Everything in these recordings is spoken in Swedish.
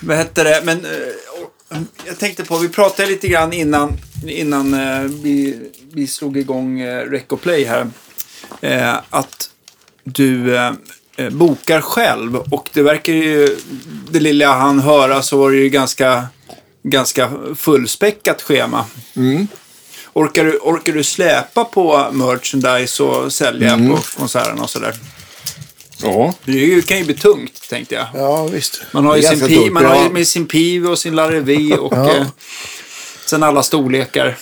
vad hette det? Men eh, jag tänkte på, vi pratade lite grann innan, innan eh, vi, vi slog igång eh, Rec och Play här. Eh, att du eh, eh, bokar själv och det verkar ju, det lilla jag hann höra så var det ju ganska, ganska fullspäckat schema. Orkar, du, orkar du släpa på merchandise och sälja på konserterna och sådär? Ja. Det är ju- kan ju bli tungt, tänkte jag. Ja, visst. Man har ju sin, pi, tungt, man har ju ja. med sin piv och sin Larrevie och Ja. eh, sen alla storlekar. Jag,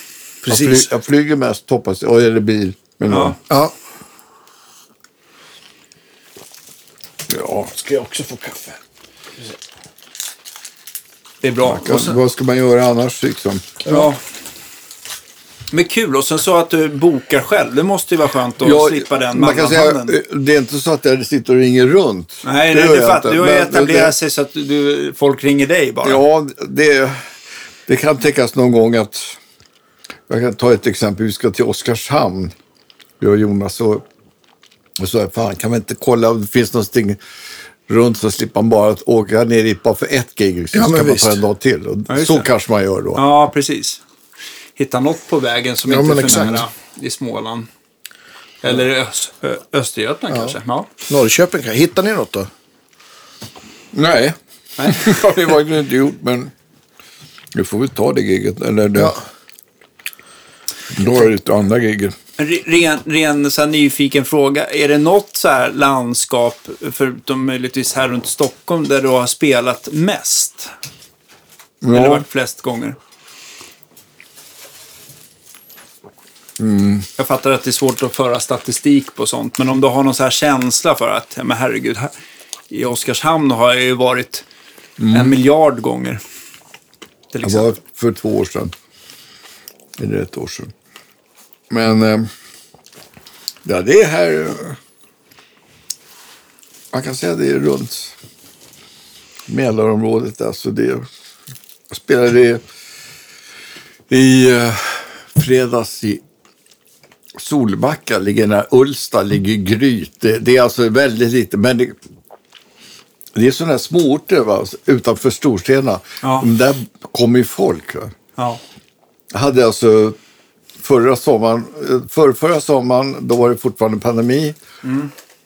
Precis. flyg, jag flyger mest, hoppas jag, eller bil. Men Ja. ja. Ja. ja. Ska jag också få kaffe? Det är bra. Och sen, Vad ska man göra annars liksom? ja. Men kul. Och sen så att du bokar själv. Det måste ju vara skönt att slippa den man kan säga, Det är inte så att jag sitter och ringer runt. Nej, Det det jag fatt, du har ju etablerat sig så att du, folk ringer dig bara. Ja, det, det kan tänkas någon gång att... Jag kan ta ett exempel. Vi ska till Oskarshamn, jag och Jonas. Och, och så fan, kan vi inte kolla om det finns någonting runt så slipper man bara att åka ner dit bara för ett gig. Så Ja, ska man ta en dag till. Och Ja, så det. kanske man gör då. Ja, precis. Hitta något på vägen som Ja, inte är för exakt. nära i Småland. Eller i Öst, Ö- Östergötland kanske. Ja. Norrköping, kan- hittar ni något då? Nej, Nej. det har vi verkligen inte gjort. Men vi får väl ta det giget. Eller det, Ja. Då är det andra giget. Re- Ren, ren så här, nyfiken fråga. Är det något så här landskap, förutom möjligtvis här runt Stockholm, där du har spelat mest? Eller Ja, varit flest gånger? Mm. Jag fattar att det är svårt att föra statistik på sånt, men om du har någon så här känsla för att, ja, men herregud, här, i Oskarshamn har jag ju varit en miljard gånger. Till exempel. var för två år sedan. Eller ett år sedan. Men eh, ja, det är här. eh, Man kan säga det är runt Mälarområdet. Alltså det, jag spelade i, i eh, fredags i Solbacka, ligger nära Ulsta, ligger Gryt. Det, det är alltså väldigt lite, men det, det är sådana här småorter va? utanför storstäderna. Ja. Där kommer ju folk. Va? Ja. Jag hade alltså förra sommaren, eh, för, förra sommaren, då var det fortfarande pandemi.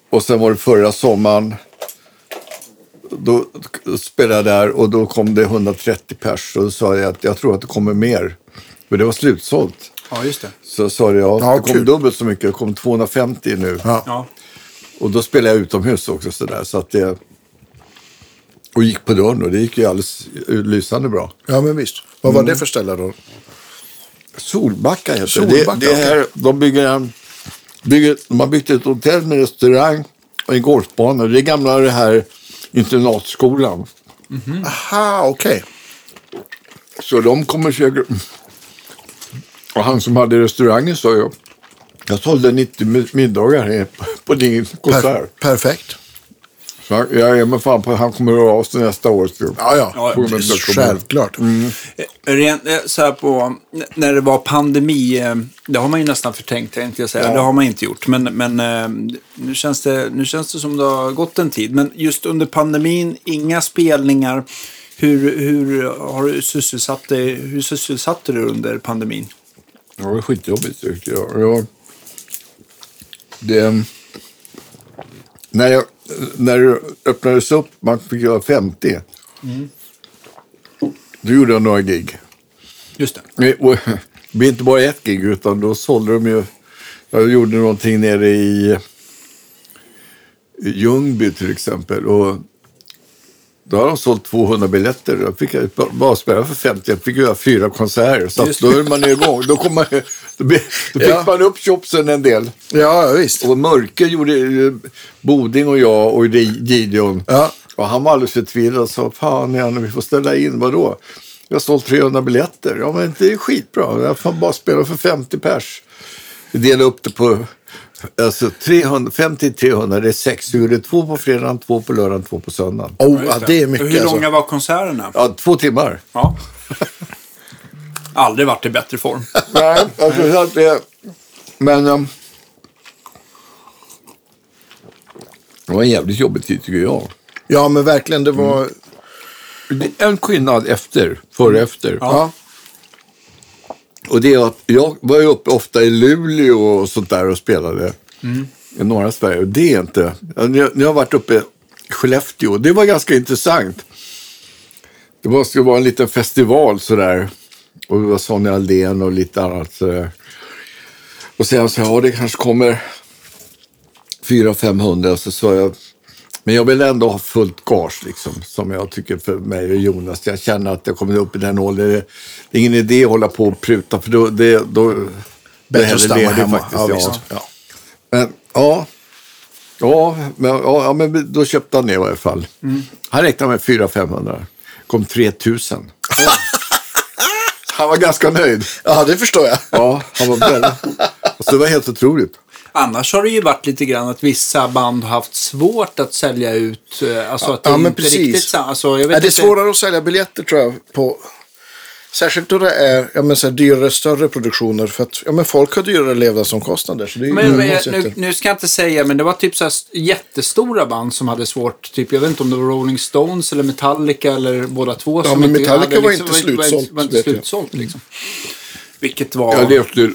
Och sen var det förra sommaren, då spelade jag där och då kom det 130 pers. Och då sa jag att jag tror att det kommer mer. För det var slutsålt. Ja, just det. Så sa jag, ja, det kom kul. dubbelt så mycket, det kom 250 nu. Ja. Ja. Och då spelade jag utomhus också sådär. Så att det, och gick på dörren och det gick ju alldeles lysande bra. Ja, men visst. Vad var det för ställe då? Solbacka heter Solbacka, det. det. är här, de, bygger en, bygger, de har byggt ett hotell med restaurang och en golfbana. Det är gamla det här internatskolan. Aha, okej. Så de kommer säkert... Och han som hade restaurangen sa ju, jag sålde 90 mi- middagar här på, din konsert. Per, perfekt. Så jag jag är med fan på att han kommer att höra av sig nästa år. Så. Ja, ja. Ja. Självklart. Eh, Rent eh, så här på, när det var pandemi, eh, det har man ju nästan förtänkt, tänkte jag säga. Ja. Det har man inte gjort. Men, men nu, känns det, nu känns det som det har gått en tid. Men just under pandemin, inga spelningar. Hur, hur har du sysselsatt dig, hur sysselsatte du dig under pandemin? Ja, det var skitjobbigt tyckte jag. jag det, när, jag, när det öppnades upp, man fick göra 50. Då gjorde jag några gig. Just det. Och, det blev inte bara ett gig, utan då sålde de ju... Jag gjorde någonting nere i, i Ljungby till exempel. Och då har de sålt 200 biljetter. Jag fick jag bara spela för 50. Jag fick göra fyra konserter. Så då är man igång. Då, kom man, då, be- då fick Ja. man upp chopsen en del. Ja, visst. Och Mörke gjorde Boding och jag och Gideon. Ja. Och han var alldeles förtvivlad och sa, fan igen, vi får ställa in, vadå? Jag har sålt 300 biljetter. Ja, men det är skitbra. Jag får bara spela för 50 pers. Vi delade upp det på alltså 300, 50-300, det är sex. Vi gjorde två på fredagen, två på lördagen, två på söndagen. Oh, ja, det är mycket Hur alltså. långa var konserterna? Ja, två timmar. Ja. Aldrig varit i bättre form. Nej, alltså, så att det, men... Um, det var en jävligt jobbig tid tycker jag. Ja, men verkligen. Det var... en skillnad efter, före och efter. Ja. Och det är att jag var ju uppe ofta i Luleå och sånt där och spelade i norra Sverige. Och det är inte... Jag, jag har varit uppe i Skellefteå, det var ganska intressant. Det var, skulle vara en liten festival sådär. Och det var Sonja Aldén och lite annat sådär. Och sen så, ja det kanske kommer 400-500. Så sa jag, men jag vill ändå ha fullt gage liksom. Som jag tycker för mig och Jonas. Jag känner att jag kommer upp i den åldern. Det, det är ingen idé att hålla på och pruta. För då, det, då, det Bättre att stanna hemma. faktiskt. Ja, Ja. Ja. Men, ja. Ja, men, ja, men då köpte han ner i varje fall. Han räknade med 400-500. kom 3000. han var ganska nöjd. ja, det förstår jag. Ja, han var väldigt... Alltså, det var helt otroligt. Annars har det ju varit lite grann att vissa band har haft svårt att sälja ut. eh, Alltså att det Ja, men inte precis. riktigt. Alltså, jag vet Nej, det är inte. svårare att sälja biljetter tror jag. På, särskilt då det är ja, men, så här, dyrare, större produktioner. För att ja, men folk har dyrare levnadsomkostnader. Så det är ju Men, men, sätt. nu, nu ska jag inte säga, men det var typ så här jättestora band som hade svårt. Typ, jag vet inte om det var Rolling Stones eller Metallica eller båda två. som men inte Metallica hade var liksom- inte var slutsålt, Var inte vet jag. slutsålt liksom. Vilket var... Jag levde...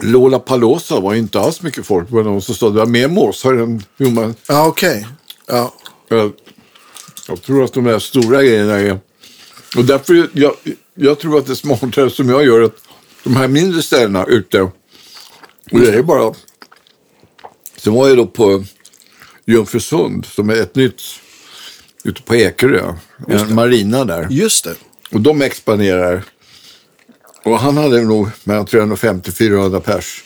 Lola Palosa var inte alls mycket folk. Var någon som stod, det var mer måsar än human. Ja, okej. Ja. Jag, jag tror att de där stora grejerna är... Och därför, jag, jag tror att det är smartare som jag gör att de här mindre ställena ute, och det är bara... Sen var jag då på Jungfrusund, som är ett nytt, ute på Ekerö, en marina där. Just det. Och de expanderar. Och han hade nog mellan 350-400 pers.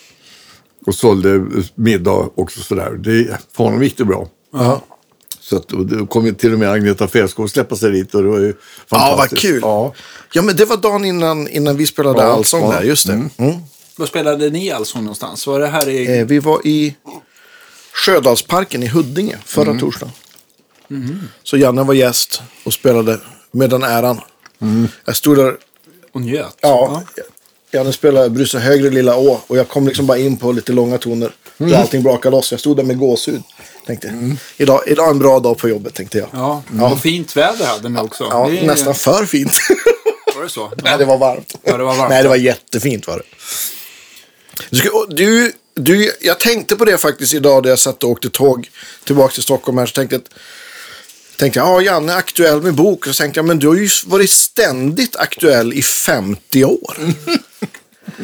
Och sålde middag också sådär. Det, för honom gick det bra. Ja. Så att, och det kom till och med Agneta Fältskog släppa sig dit och det var ju Ja, fantastiskt. vad kul. Ja. Ja, men det var dagen innan, innan vi spelade Ja, allsång ja. där. Just det. Mm. Mm. Var spelade ni allsång någonstans? Var det här i... Eh, vi var i Sjödalsparken i Huddinge förra Mm. torsdagen. Så Janne var gäst och spelade med den äran. Mm. Jag stod där och njöt? Ja, Janne spelade Bryssa högre Lilla Å och jag kom liksom bara in på lite långa toner. Mm. Och allting brakade loss. Jag stod där med gåshud. Tänkte, idag, idag är en bra dag på jobbet tänkte jag. Ja, Ja. och fint väder hade ni också. Ja, Det nästan för fint. Var det så? Nej, det var varmt. Ja, det var varmt. Nej, det var jättefint var det. Du, du, jag tänkte på det faktiskt idag när jag satt och åkte tåg tillbaka till Stockholm här. Så tänkte jag, att- tänkte jag, ja, Janne är aktuell med bok. Och så tänkte jag, men du har ju varit ständigt aktuell i 50 år.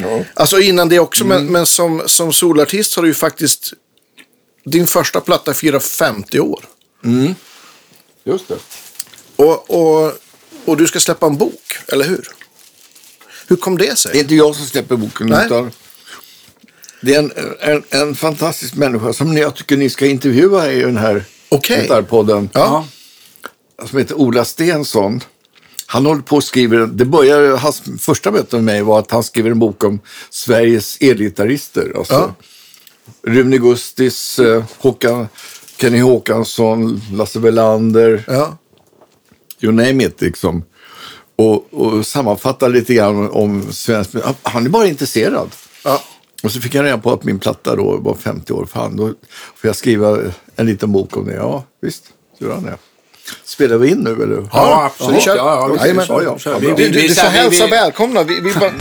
Ja. Alltså innan det också, men, men som, som solartist har du ju faktiskt... Din första platta firar 50 år. Just det. Och, och, och du ska släppa en bok, eller hur? Hur kom det sig? Det är inte jag som släpper boken. Nej. Utan det är en, en, en fantastisk människa som jag tycker ni ska intervjua i den här Okej. Gitarrpodden. Ja. Som heter Ola Stensson. Han håller på och skriver, det började, hans första möte med mig var att han skriver en bok om Sveriges elgitarrister. Alltså Ja. Rune Gustis, eh, Håkan, Kenny Håkansson, Lasse Welander, Ja. you name it liksom. Och, och sammanfatta lite grann om, svensk Han är bara intresserad. ja. Och så fick jag reda på att min platta då var 50 år. Fan, då får jag skriva en liten bok om det. Ja, visst, gör han det. Spelar vi in nu eller? Ja, absolut. vi. Ja, ja. Ja, Vi- vi- vi- får vi- hälsa vi- välkomna. Vi, vi bara...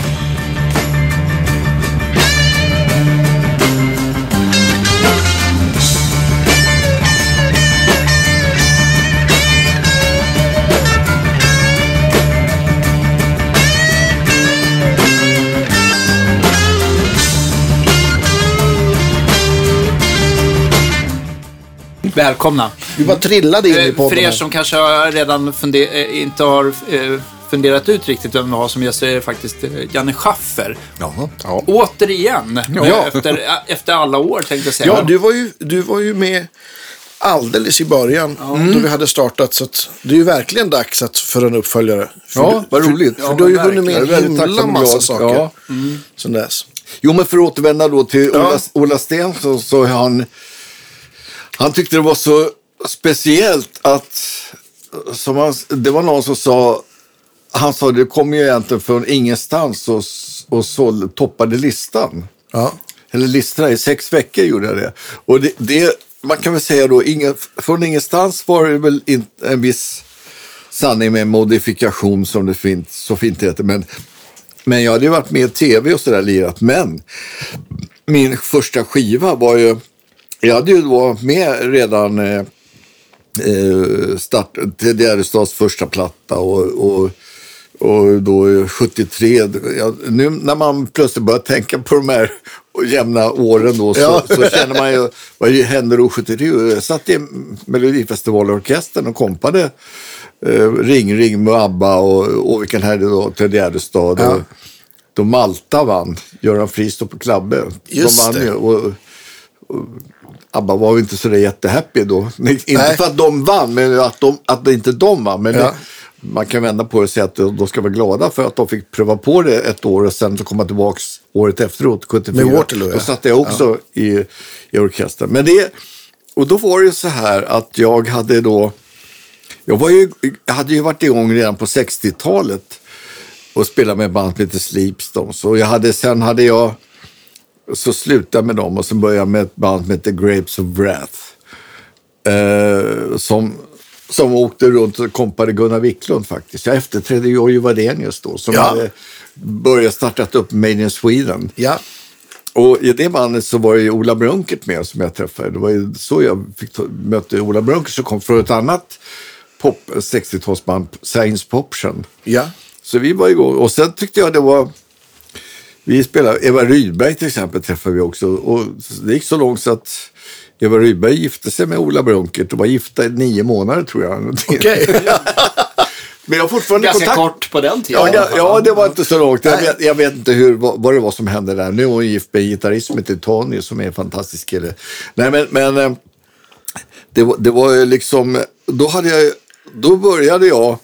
Välkomna. Vi bara trillade in i Eh, podden. För er som kanske har redan funde- eh, inte har eh, funderat ut riktigt vem vi har som gäst är det faktiskt Janne Schaffer. Jaha. Ja. Återigen, Ja. efter, efter alla år tänkte jag säga. Ja, du var, ju, du var ju med alldeles i början då vi hade startat. Så att det är ju verkligen dags att, för en uppföljare. För Ja, du, vad roligt. För, för du har ju Ja, hunnit med en himla massa glad. saker Ja. sen dess. Jo, men för att återvända då till Ja. Ola, Ola Sten så, så han, han tyckte det var så speciellt att, som han, det var någon som sa, han sa det kom ju egentligen från ingenstans och, och så toppade listan. Ja. Eller listorna i sex veckor gjorde jag det. Och det, det man kan väl säga då, ingen, från ingenstans var det väl inte en viss sanning med modifikation som det fint, så fint heter. Men, men jag hade ju varit med i tv och sådär lirat. Men min första skiva var ju, jag hade ju varit med redan eh, eh, start, Ted Gärdestads första platta och, och, och då 73. Ja, nu när man plötsligt börjar tänka på de här jämna åren då så, Ja. så känner man ju, vad hände då 73? Jag satt i Melodifestivalorkestern och kompade eh, Ring Ring med ABBA och, och vilken här det då, Ted Gärdestad. Ja. Och, då Malta vann, Göran Friis på Klabbe. Just de vann det. ju. Och, ABBA var ju inte så där jättehappy då. Nej, Inte för att de vann, men att, de, att det inte de vann. Men Ja. det, man kan vända på det och säga att de ska vara glada för att de fick pröva på det ett år och sen så komma tillbaka året efteråt, 74. Med Waterloo, ja. Då satt jag också i, i orkestern. Men det, och då var det ju så här att jag hade då, jag, var ju, jag hade ju varit igång redan på 60-talet och spelat med band som heter Sleepstones. Och jag hade, sen hade jag, så slutade jag med dem och sen började jag med ett band som heter Grapes of Wrath. Eh, som, som åkte runt och kompade Gunnar Wiklund faktiskt. Jag efterträdde Jojje Wadenius då som Ja. hade börjat startat upp Made in Sweden. Ja. Och i det bandet så var ju Ola Brunkert med som jag träffade. Det var ju så jag fick mötte Ola Brunkert som kom från ett annat pop, 60-talsband, Science Poption. Ja. Så vi var igång och sen tyckte jag det var vi spelade, Eva Rydberg till exempel träffade vi också och det gick så långt så att Eva Rydberg gifte sig med Ola Brunkert och var gifta i nio månader tror jag. Okej. Men jag har fortfarande Ganska kontakt. kort på den tiden. Ja, ja, ja, det var inte så långt. Jag vet, jag vet inte hur, vad, det var som hände där. Nu är hon gift med en gitarrist som heter Tony som är en fantastisk kille. Nej, men, men eh, det, var, det var ju liksom, då hade jag, då började jag,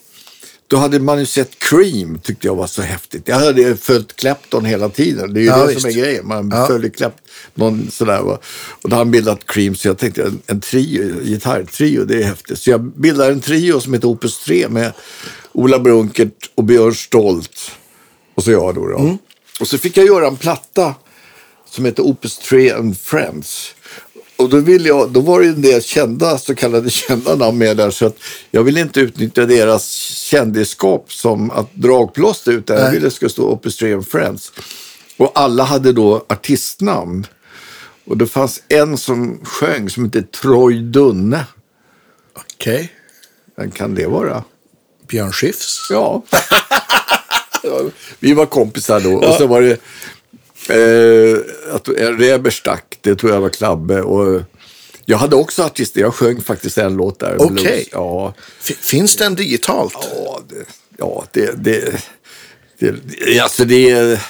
då hade man ju sett Cream, tyckte jag var så häftigt. Jag hade följt Clapton hela tiden. Det är ju Ja, det visst. som är grejen. Man Ja. följer Clapton, sådär. Va? Och då hade han bildat Cream, så jag tänkte en, en trio, gitarrtrio, det är häftigt. Så jag bildade en trio som heter Opus 3 med Ola Brunkert och Björn Stolt. Och så jag då. då. Mm. Och så fick jag göra en platta som heter Opus 3 and Friends. Och då, ville jag, då var det en del kända, så kallade kända namn med där. Så att jag ville inte utnyttja deras kändisskap som att dragplåster utan jag Nej. ville det skulle stå Opus 3 and Friends. Och alla hade då artistnamn. Och det fanns en som sjöng som hette Troy Dunne. Okej. Vem kan det vara? Björn Skifs. Ja. Ja, Vi var kompisar då. Och så var det eh, att Reberstack, det tror jag var Klabbe. Och jag hade också artister, jag sjöng faktiskt en låt där. Okej. blues. Ja, Finns den digitalt? ja, det, ja det, det, det, det, alltså det är,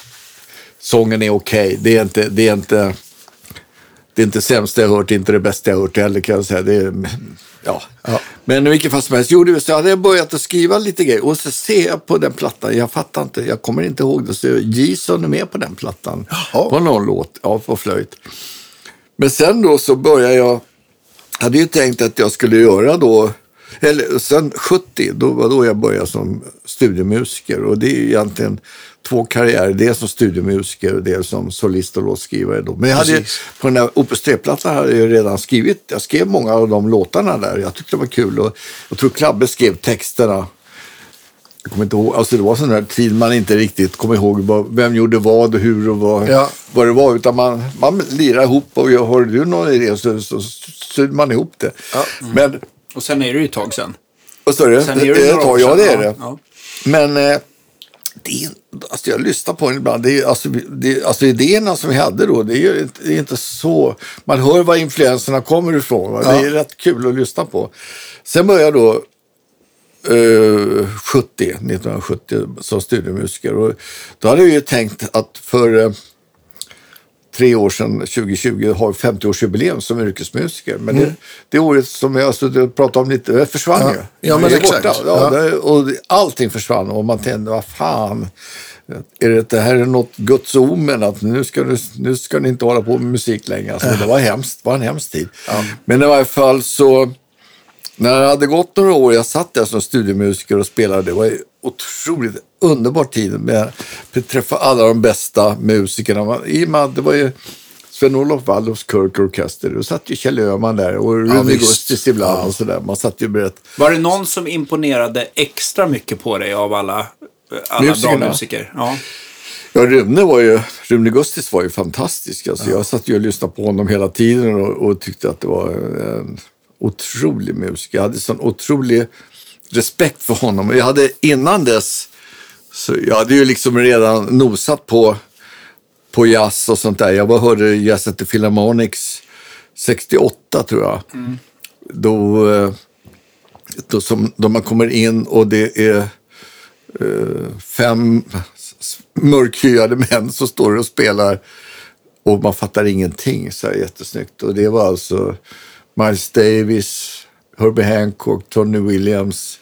sången är okej. Det är inte, det är inte, det är inte sämsta jag hört, inte det bästa jag hört heller kan jag säga. Det är, ja. Ja. Men i vilket fall som helst, vi så hade jag börjat att skriva lite grejer och så ser jag på den plattan, jag fattar inte, jag kommer inte ihåg det, så Jason är med på den plattan. Jaha. På någon låt, ja, på flöjt. Men sen då så började jag, hade ju tänkt att jag skulle göra då, eller sen 70, då var då jag började som studiemusiker. Och det är ju egentligen två karriärer, dels som studiemusiker och dels som solist och låtskrivare. Då. Men jag hade, Precis. på den där Opus 3-plattan hade jag redan skrivit, jag skrev många av de låtarna där. Jag tyckte det var kul och jag tror Klabbe skrev texterna. Jag kommer inte ihåg, alltså det var sån där tid man inte riktigt kommer ihåg vad, vem gjorde vad och hur och vad, Ja. vad det var. Utan man, man lirar ihop och jag, har du någon idé så, så sydde man ihop det. Men, Och sen är det ju ett tag sen. vad sa du? Sen är det, det, några tar, år ja, sedan. det är det. Ja. Men eh, det alltså jag lyssnar på den ibland. Det alltså, det, alltså idéerna som vi hade då, det är inte, det är inte så... Man hör var influenserna kommer ifrån. Va? Det är rätt kul att lyssna på. Sen började jag då eh, 70, 1970 som studiemusiker. Och då hade jag ju tänkt att för eh, tre år sedan, 2020, har 50-årsjubileum som yrkesmusiker. Men det, det året som jag alltså, pratade om lite, det försvann Ja. ju. Ja, men exakt. borta. Ja, Ja. Det, och allting försvann och man tänkte, vad fan. Är det, det här är något Guds omen att nu ska, du, nu ska ni inte hålla på med musik längre. Alltså, det var hemskt, det var en hemsk tid. Men i varje fall så, när det hade gått några år, jag satt där som studiemusiker och spelade, det var otroligt underbar tid med att träffa alla de bästa musikerna. Man- I att det var ju Sven-Olof Waldorfs Kirk Orkester. Då satt ju Kjell Öhman där och Rune visst. Gustis ibland Ja. och sådär. Man satt ju berätt. Var det någon som imponerade extra mycket på dig av alla, alla bra Musikerna? musiker? Ja. Ja, Rune var ju, Rune Gustis var ju fantastisk. Alltså, Jag satt ju och lyssnade på honom hela tiden och, och tyckte att det var en otrolig musiker. Jag hade sån otrolig respekt för honom. Jag hade innan dess, så jag hade ju liksom redan nosat på, på jazz och sånt där. Jag bara hörde Jazz at the Philharmonics 68 tror jag. Då, eh, då, som, då man kommer in och det är eh, fem mörkhyade män som står och spelar och man fattar ingenting. Så här jättesnyggt. Och det var alltså Miles Davis, Herbie Hancock, Tony Williams,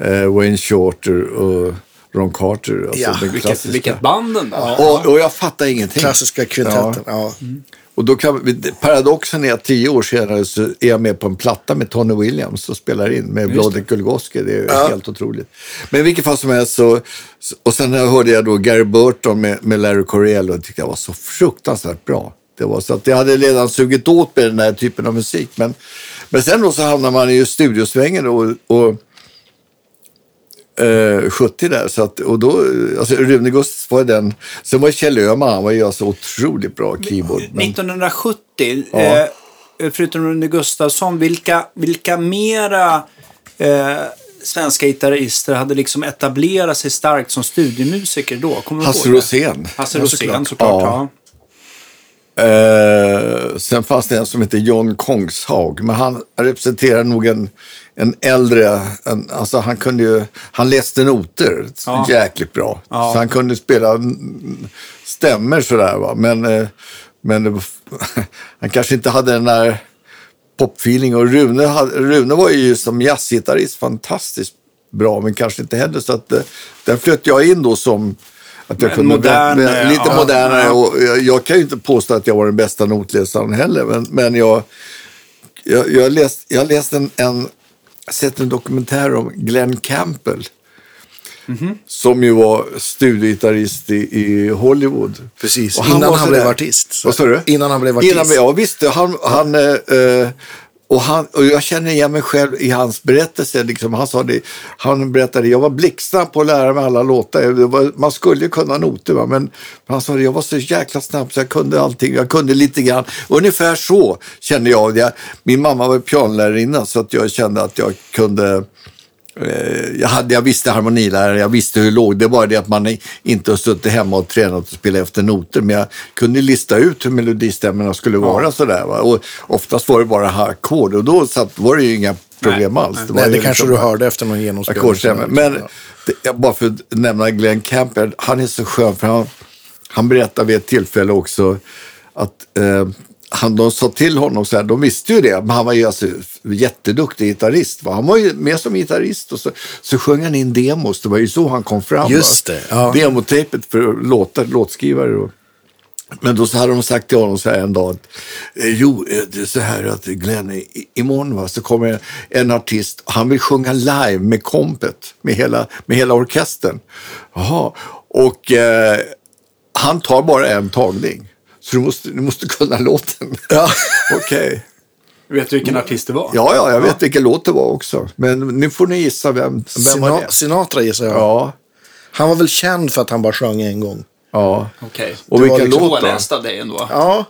eh, Wayne Shorter och Ron Carter. Alltså Ja, den Vilket, vilket band ändå. Och, och jag fattar ingenting. Klassiska kvintetten. Ja. Och då kan, vi- paradoxen är att tio år senare så är jag med på en platta med Tony Williams och spelar in med Vladek Gulgoski. Det är helt otroligt. Men i vilket fall som helst så, och sen hörde jag då Gary Burton med, med Larry Coryell och det tyckte jag var så fruktansvärt bra. Det var så att jag hade redan sugit åt med den här typen av musik. Men, men sen då så hamnar man i studiosvängen och, och eh, 70 där. Så att, och då, alltså Rune Gustis var den. Sen var Kjell Öhman, han var ju alltså otroligt bra keyboard. Men, 1970, Ja. eh, förutom Rune Gustafsson, vilka, vilka mera eh, svenska gitarrister hade liksom etablerat sig starkt som studiemusiker då? Kommer Hasse? Rosén. Hasse Rosén såklart. Ja. Ja. Eh, sen fanns det en som heter John Kongshag, men han representerar nog en, en äldre, en, alltså han kunde ju, han läste noter Ja. jäkligt bra. Ja. Så han kunde spela mm, stämmer sådär va, men, eh, men han kanske inte hade den där popfeeling och Rune, Rune var ju som jazzgitarrist fantastiskt bra, men kanske inte heller så att eh, där flöt jag in då som att jag Men kunde modern, vä- vä- lite ja, modernare och jag, jag kan ju inte påstå att jag var den bästa notläsaren heller, men, men jag, jag, jag läst, jag läste en, en, sett en dokumentär om Glenn Campbell. Mhm. Som ju var studiogitarrist i, i Hollywood. Precis, innan han sådär- blev artist. Vad sa du? Innan han blev artist. Innan, ja, visst. Han, han, eh, och, han, och jag känner igen mig själv i hans berättelse. Liksom. Han, sa det, han berättade jag var blixtsnabb på att lära mig alla låtar. Var, man skulle ju kunna noter, va? men han sa det, jag var så jäkla snabb så jag kunde allting. Jag kunde lite grann. Ungefär så kände jag. jag min mamma var pianolärarinna så att jag kände att jag kunde jag, hade, jag visste harmonilärare, jag visste hur det låg. Det var det att man inte har suttit hemma och tränat och spelat efter noter. Men jag kunde lista ut hur melodistämmorna skulle vara sådär. Va? Och oftast var det bara ackord och då satt, var det ju inga problem Nej, alls. var Nej, det kanske liksom du hörde efter någon genomspelning. Men det, jag, bara för att nämna Glenn Campbell, han är så skön för han, han berättade vid ett tillfälle också att eh, han, de sa till honom så här, de visste ju det, men han var ju alltså jätteduktig gitarrist. Va? Han var ju med som gitarrist och så, så sjöng han in demos, det var ju så han kom fram. Just det, ja. Demotejpet för låtar, låtskrivare. Och, men då så hade de sagt till honom så här en dag att eh, jo, eh, det är så här att Glenn, imorgon va, så kommer en artist, han vill sjunga live med kompet, med hela, med hela orkestern. Jaha, och eh, han tar bara en tagning. Så du måste, du måste kunna låten. Ja. Okej. Vet du vilken artist det var? Ja, ja, jag vet vilken låt det var också. Men nu får ni gissa vem, vem var Sina- det? Sinatra gissar jag. Ja, Han var väl känd för att han bara sjöng en gång. ja. Okej. Och Det var vilken liksom låt då? Påläst av dig ändå. Ja.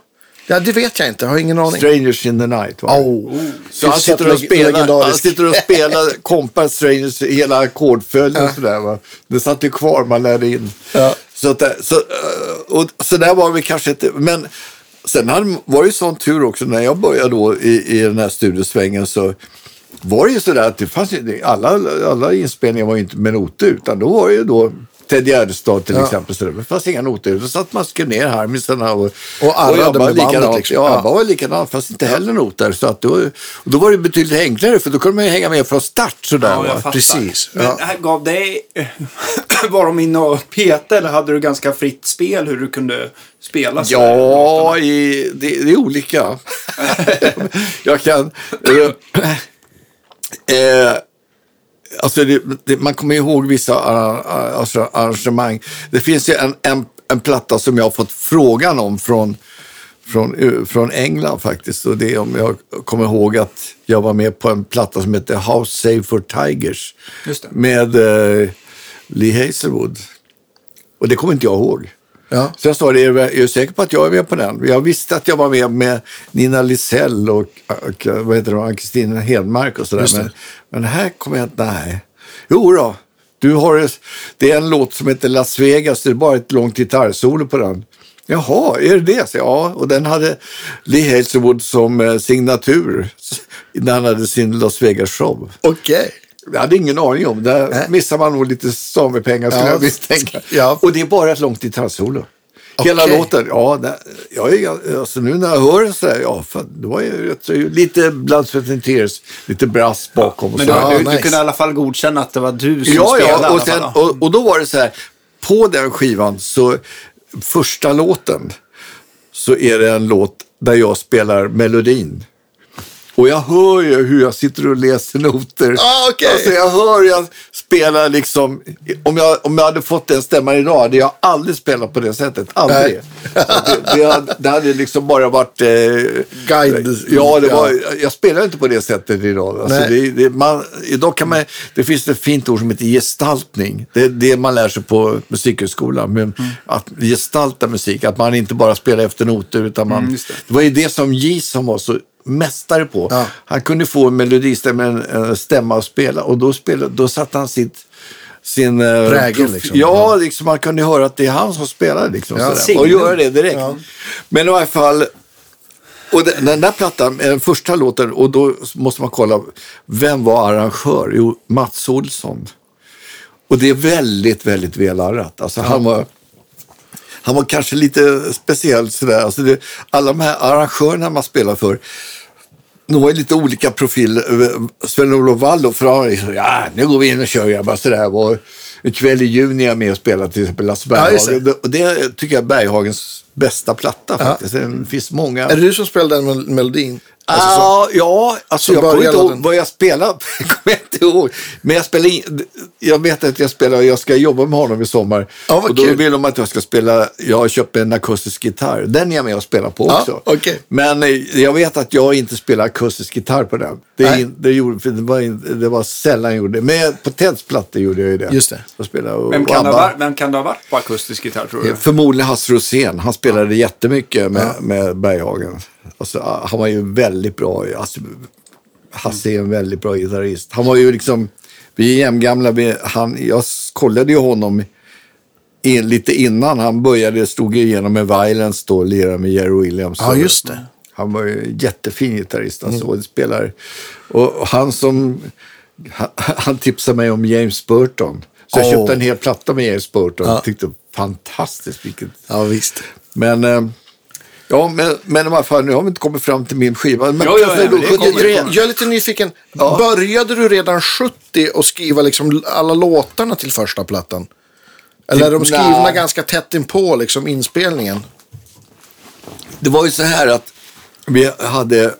ja, det vet jag inte. Jag har ingen aning. Strangers in the night. Va? Oh. Så han sitter, och spelar, han sitter och spelar kompar Strangers hela ackordföljden och sådär. Va? Det satt ju kvar, man lärde in. Ja. Så, att, eh, så, eh, och, så där var vi kanske inte, men sen hade, var det ju sån tur också när jag började då i, i den här studiosvängen så var det ju sådär att det fanns ju, alla, alla inspelningar var ju inte med noter utan då var det ju då Ted Gärdestad till Ja. exempel. Så det fanns inga noter. Då satt man och skrev ner harmisarna och, Och arrade med bandet, likadant. liksom. Ja. ABBA var likadant fast inte heller noter. Så att då, och då var det betydligt enklare för då kunde man ju hänga med från start sådär. Ja, jag va? Precis, Men ja. gav dig... Var de inne och petade eller hade du ganska fritt spel hur du kunde spela? Ja, i, det, det är olika. jag kan... Eh, alltså det, det, man kommer ihåg vissa arra- alltså arrangemang. Det finns ju en, en, en platta som jag har fått frågan om från, från, eh, från England faktiskt. Och det är om jag kommer ihåg att jag var med på en platta som heter House Save for Tigers. Med eh, Lee Hazelwood. Och det kommer inte jag ihåg. Ja. Så jag sa det, är du- är du säker på att jag är med på den? Jag visste att jag var med med Nina Lisell och, och vad heter hon, Ann-Kristin Hedmark och sådär. Det. Men, men här kommer jag inte, nej. Jo då, du har, det är en låt som heter Las Vegas, det är bara ett långt gitarrsolo på den. Jaha, är det det? Så, ja, och den hade Lee Hazelwood som eh, signatur när han hade sin Las Vegas-show. Okej. Jag hade ingen aning om. Där Nej. missar man nog lite samepengar skulle Ja, jag misstänka. ja. Och det är bara ett långt gitarrsolo. Hela Okej. låten, ja, det, jag är, alltså nu när jag hör den så där, ja, fan, det var ju rätt lite Blood, Sweat and Tears, lite brass bakom och Men så. du, Ja, du, du nice. kunde i alla fall godkänna att det var du som Ja, spelade ja, och, sen, och, och då var det så här, på den skivan så, första låten, så är det en låt där jag spelar melodin. Och jag hör ju hur jag sitter och läser noter. Ah, okej. Alltså jag hör jag spelar liksom, om jag, om jag hade fått den stämman idag hade jag aldrig spelat på det sättet. Aldrig. Det, det, hade, det hade liksom bara varit... Eh, Guide. Ja, det var, jag spelar inte på det sättet idag. Alltså det, det, man, idag kan man, det finns ett fint ord som heter gestaltning. Det är det man lär sig på musikhögskolan. Men Mm. Att gestalta musik, att man inte bara spelar efter noter. Utan man, Mm, det. det. var ju det som Jason var så mästare på. Ja. Han kunde få en melodistämma, en, en stämma att spela och då, spelade, då satte han sitt sin eh, Prägel, liksom. Ja, liksom, man kunde höra att det är han som spelar. Liksom, Ja. Och göra det direkt. Ja. Men i alla fall, och den, den där plattan den första låten och då måste man kolla, vem var arrangör? Jo, Mats Olsson. Och det är väldigt, väldigt välarrat. Alltså han var... Han var kanske lite speciell sådär. Alltså det, alla de här arrangörerna man spelar för, de var lite olika profil. Sven-Olof Wall för han liksom, ja, nu går vi in och kör grabbar sådär. Och en kväll i juni är jag med och spelar till exempel Lasse Ja, Berghagen. och det tycker jag är Berghagens bästa platta faktiskt. Det finns många. Är det du som spelar den mel- melodin? Alltså, så- Ah, ja, alltså så jag kommer inte ihåg den. vad jag spelade. kommer jag inte ihåg. Men jag spelar in, jag vet att jag spelar, jag ska jobba med honom i sommar. Vad och då kul. vill de att jag ska spela, jag har köpt en akustisk gitarr. Den är jag med och spelar på också. okej. Men eh, jag vet att jag inte spelar akustisk gitarr på den. Det, in, det, gjorde, det, var, in, det var sällan jag gjorde det. Men på Teds plattor gjorde jag ju det. Just det. Jag spelade, och, Vem kan, varit, vem kan det ha varit på akustisk gitarr tror du? Förmodligen Hasse Rosén. Han spelade jättemycket med, med Berghagen. Alltså, han var ju väldigt bra. Alltså, Hasse är en väldigt bra gitarrist. Han var ju liksom, vi är jämngamla. Han, jag kollade ju honom in, lite innan han började, stod igenom med Violence då, lirade med Jerry Williams. Ja, just det. Han var ju jättefin gitarrist. Alltså, och spelar. Och han som, han, han tipsade mig om James Burton. Så jag Åh. köpte en hel platta med James Burton. Ja. Tyckte fantastiskt vilket. Ja, visst. Men, eh, ja, men, men i alla fall, nu har vi inte kommit fram till min skiva. Men, Jo, jo, jo, men det kommer. 73. Jag är lite nyfiken. Ja. Började du redan 70 och skriva liksom alla låtarna till första plattan? Eller är de skrivna Nej. ganska tätt inpå liksom inspelningen? Det var ju så här att vi hade,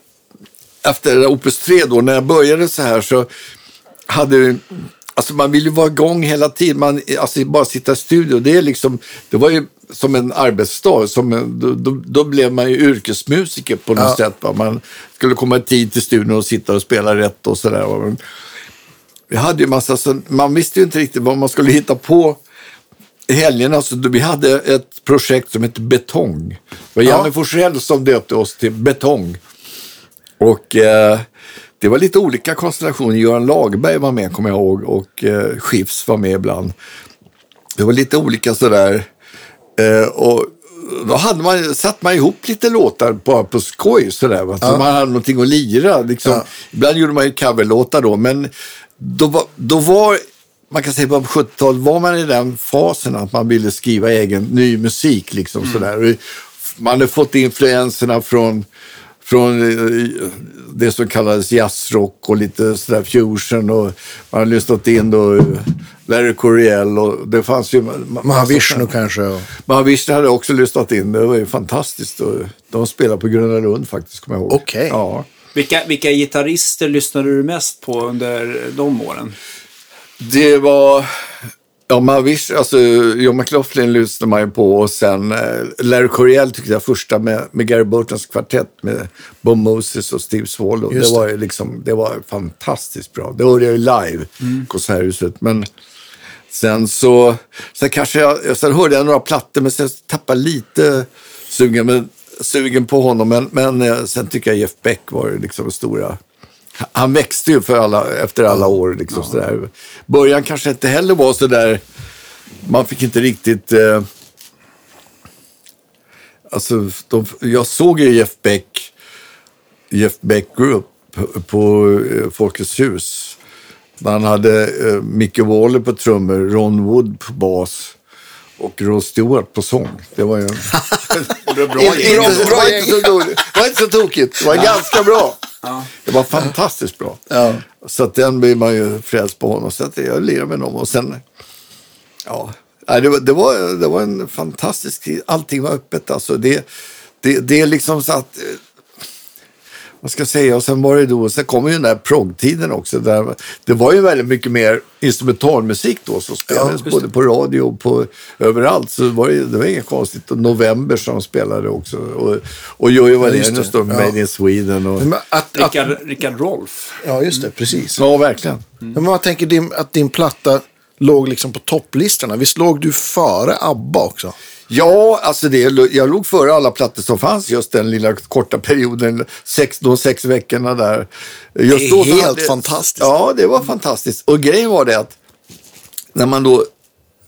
efter Opus 3 då, när jag började så här så hade Alltså man vill ju vara igång hela tiden. Man, alltså bara sitta i studio, det är liksom, det var ju som en arbetsdag. Som en, då, då, blev man ju yrkesmusiker på något Ja. sätt. Va? Man skulle komma i tid till studion och sitta och spela rätt och sådär. Vi hade ju massa, så man visste ju inte riktigt vad man skulle hitta på helgerna. Så då- vi hade ett projekt som hette Betong. Det var Janne Ja. Forsell som döpte oss till Betong. Och eh, det var lite olika konstellationer. Göran Lagerberg var med, kommer jag ihåg, och eh, Skifs var med ibland. Det var lite olika sådär. Eh, och då hade man, satt man ihop lite låtar bara på skoj sådär. Va? Så man hade någonting att lira. Liksom. Ja. Ibland gjorde man ju coverlåtar då, men då var, då var man kan säga på 70-talet var man i den fasen att man ville skriva egen ny musik. Liksom, sådär. Och Man hade fått influenserna från, från eh, det som kallades jazzrock och lite sådär fusion. Och man hade lyssnat in då eh, Larry Coryell och det fanns ju... Mahavishnu kanske? Och... Mahavishnu hade också lyssnat in. Det var ju fantastiskt. De spelade på Gröna Lund faktiskt, kommer jag ihåg. Okej. Ja. Vilka, vilka gitarrister lyssnade du mest på under de åren? Det var... Ja, man visst, alltså, John McLaughlin lyssnade man ju på och sen eh, Larry Coryell tyckte jag första med, med Gary Burtons kvartett med Bob Moses och Steve Swallow. Just Det var ju liksom, det var fantastiskt bra. Det hörde jag ju live, Mm. Konserthuset. Men sen så, sen kanske jag, sen hörde jag några plattor men sen tappade lite sugen, men, sugen på honom. Men, men eh, sen tycker jag Jeff Beck var liksom stora. Han växte ju för alla, efter alla år. Liksom, sådär. Början kanske inte heller var så där man fick inte riktigt... Eh, alltså, de, jag såg ju Jeff Beck, Jeff Beck Group på eh, Folkets hus. Man hade eh, Micke Waller på trummor, Ron Wood på bas och Rod Stewart på sång. Det var ju... Det var bra Inte- gäng. det var inte så tokigt. Det var ganska bra. Det var fantastiskt bra. Ja. Så att den blir man ju frälst på honom. Så att jag lirar med honom. Och sen, ja, det var, det var, det var en fantastisk tid. Allting var öppet. Alltså det, det, det är liksom så att, vad ska jag säga, och sen var det då, sen kom ju den där proggtiden också. Där, det var ju väldigt mycket mer instrumentalmusik då som spelades Ja, både på radio och på överallt. Så var det, det var inget konstigt. Och November som spelade också. Och, och Jojo Wallenius det. då, med Ja. Made in Sweden. Och, Men att, att, Rickard, Rickard Rolf. ja, just det. Precis. ja, verkligen. Men man tänker din, att din platta låg liksom på topplistorna. Visst låg du före ABBA också? Ja, alltså det, jag låg före alla plattor som fanns just den lilla korta perioden, sex, de sex veckorna där. Just Det är då helt fantastiskt. Ja, det var fantastiskt. Och grejen var det att när man då,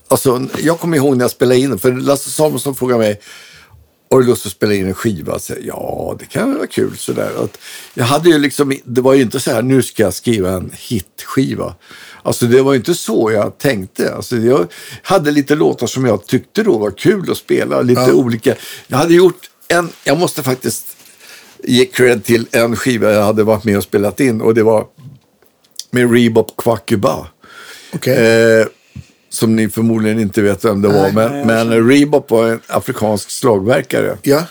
alltså jag kommer ihåg när jag spelade in, för Lasse Samuelsson frågade mig, har du lust att spela in en skiva? Så, ja, det kan väl vara kul. Sådär. Att jag hade ju liksom, det var ju inte så här, nu ska jag skriva en hitskiva. Alltså det var inte så jag tänkte. Alltså, jag hade lite låtar som jag tyckte då var kul att spela. Lite Ja. olika. Jag hade gjort en, jag måste faktiskt ge cred till en skiva jag hade varit med och spelat in. Och det var med Rebop Quackuba. Okej. Eh, som ni förmodligen inte vet vem det var. Nej. Men, men Rebop var en afrikansk slagverkare. Ja.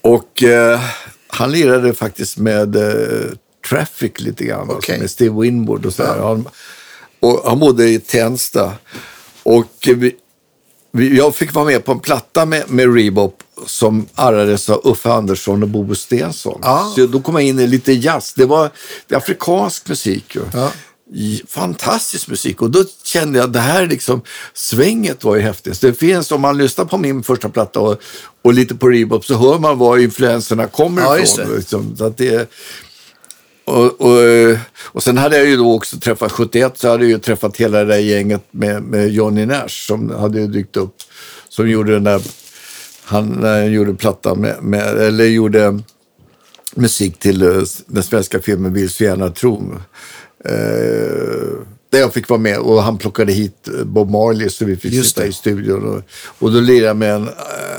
Och eh, han lirade faktiskt med eh, Traffic lite grann. Alltså Okej. med Steve Winwood och sådär. Han, och han bodde i Tensta. Och vi, vi, jag fick vara med på en platta med, med Rebop som arrades av Uffe Andersson och Bobo Stensson. Ah. Så då kom jag in i lite jazz. Det var det afrikansk musik. Ju. Ja. Fantastisk musik. Och då kände jag att det här liksom, svänget var ju häftigt. Det finns, om man lyssnar på min första platta och, och lite på Rebop så hör man var influenserna kommer Ja, ifrån. Liksom. Så att det, och, och, eh, och sen hade jag ju då också träffat, 71 så hade jag ju träffat hela det där gänget med, med Johnny Nash som hade ju dykt upp. Som gjorde den där, han, när han gjorde platta med, med, eller gjorde musik till eh, den svenska filmen Vill så gärna tro. Eh, där jag fick vara med och han plockade hit Bob Marley så vi fick Just sitta det. i studion. Och, och då lirade jag med en eh,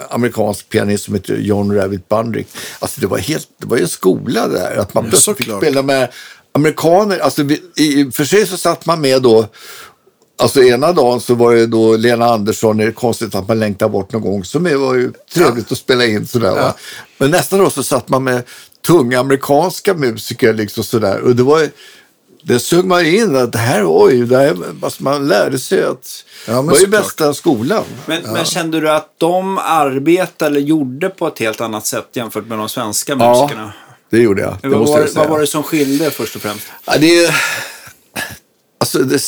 amerikansk pianist som heter John Rabbit Bundrick. Alltså det var, helt, det var ju en skola där. Att man Ja, plötsligt fick spela med amerikaner. Alltså, vi, i, för sig så satt man med då Alltså ena dagen så var det då Lena Andersson, det är konstigt att man längtar bort någon gång, som var ju trevligt att spela in sådär. Va? Men nästa dag så satt man med tunga amerikanska musiker liksom sådär. Och det var det sög man in att det här, oj, det här, alltså man lärde sig att Ja, det var ju bästa skolan. Men, men kände du att de arbetade eller gjorde på ett helt annat sätt jämfört med de svenska Ja, musikerna? det gjorde jag. Det vad, måste var, jag säga. vad var det som skilde först och främst? Ja, det. Alltså, det,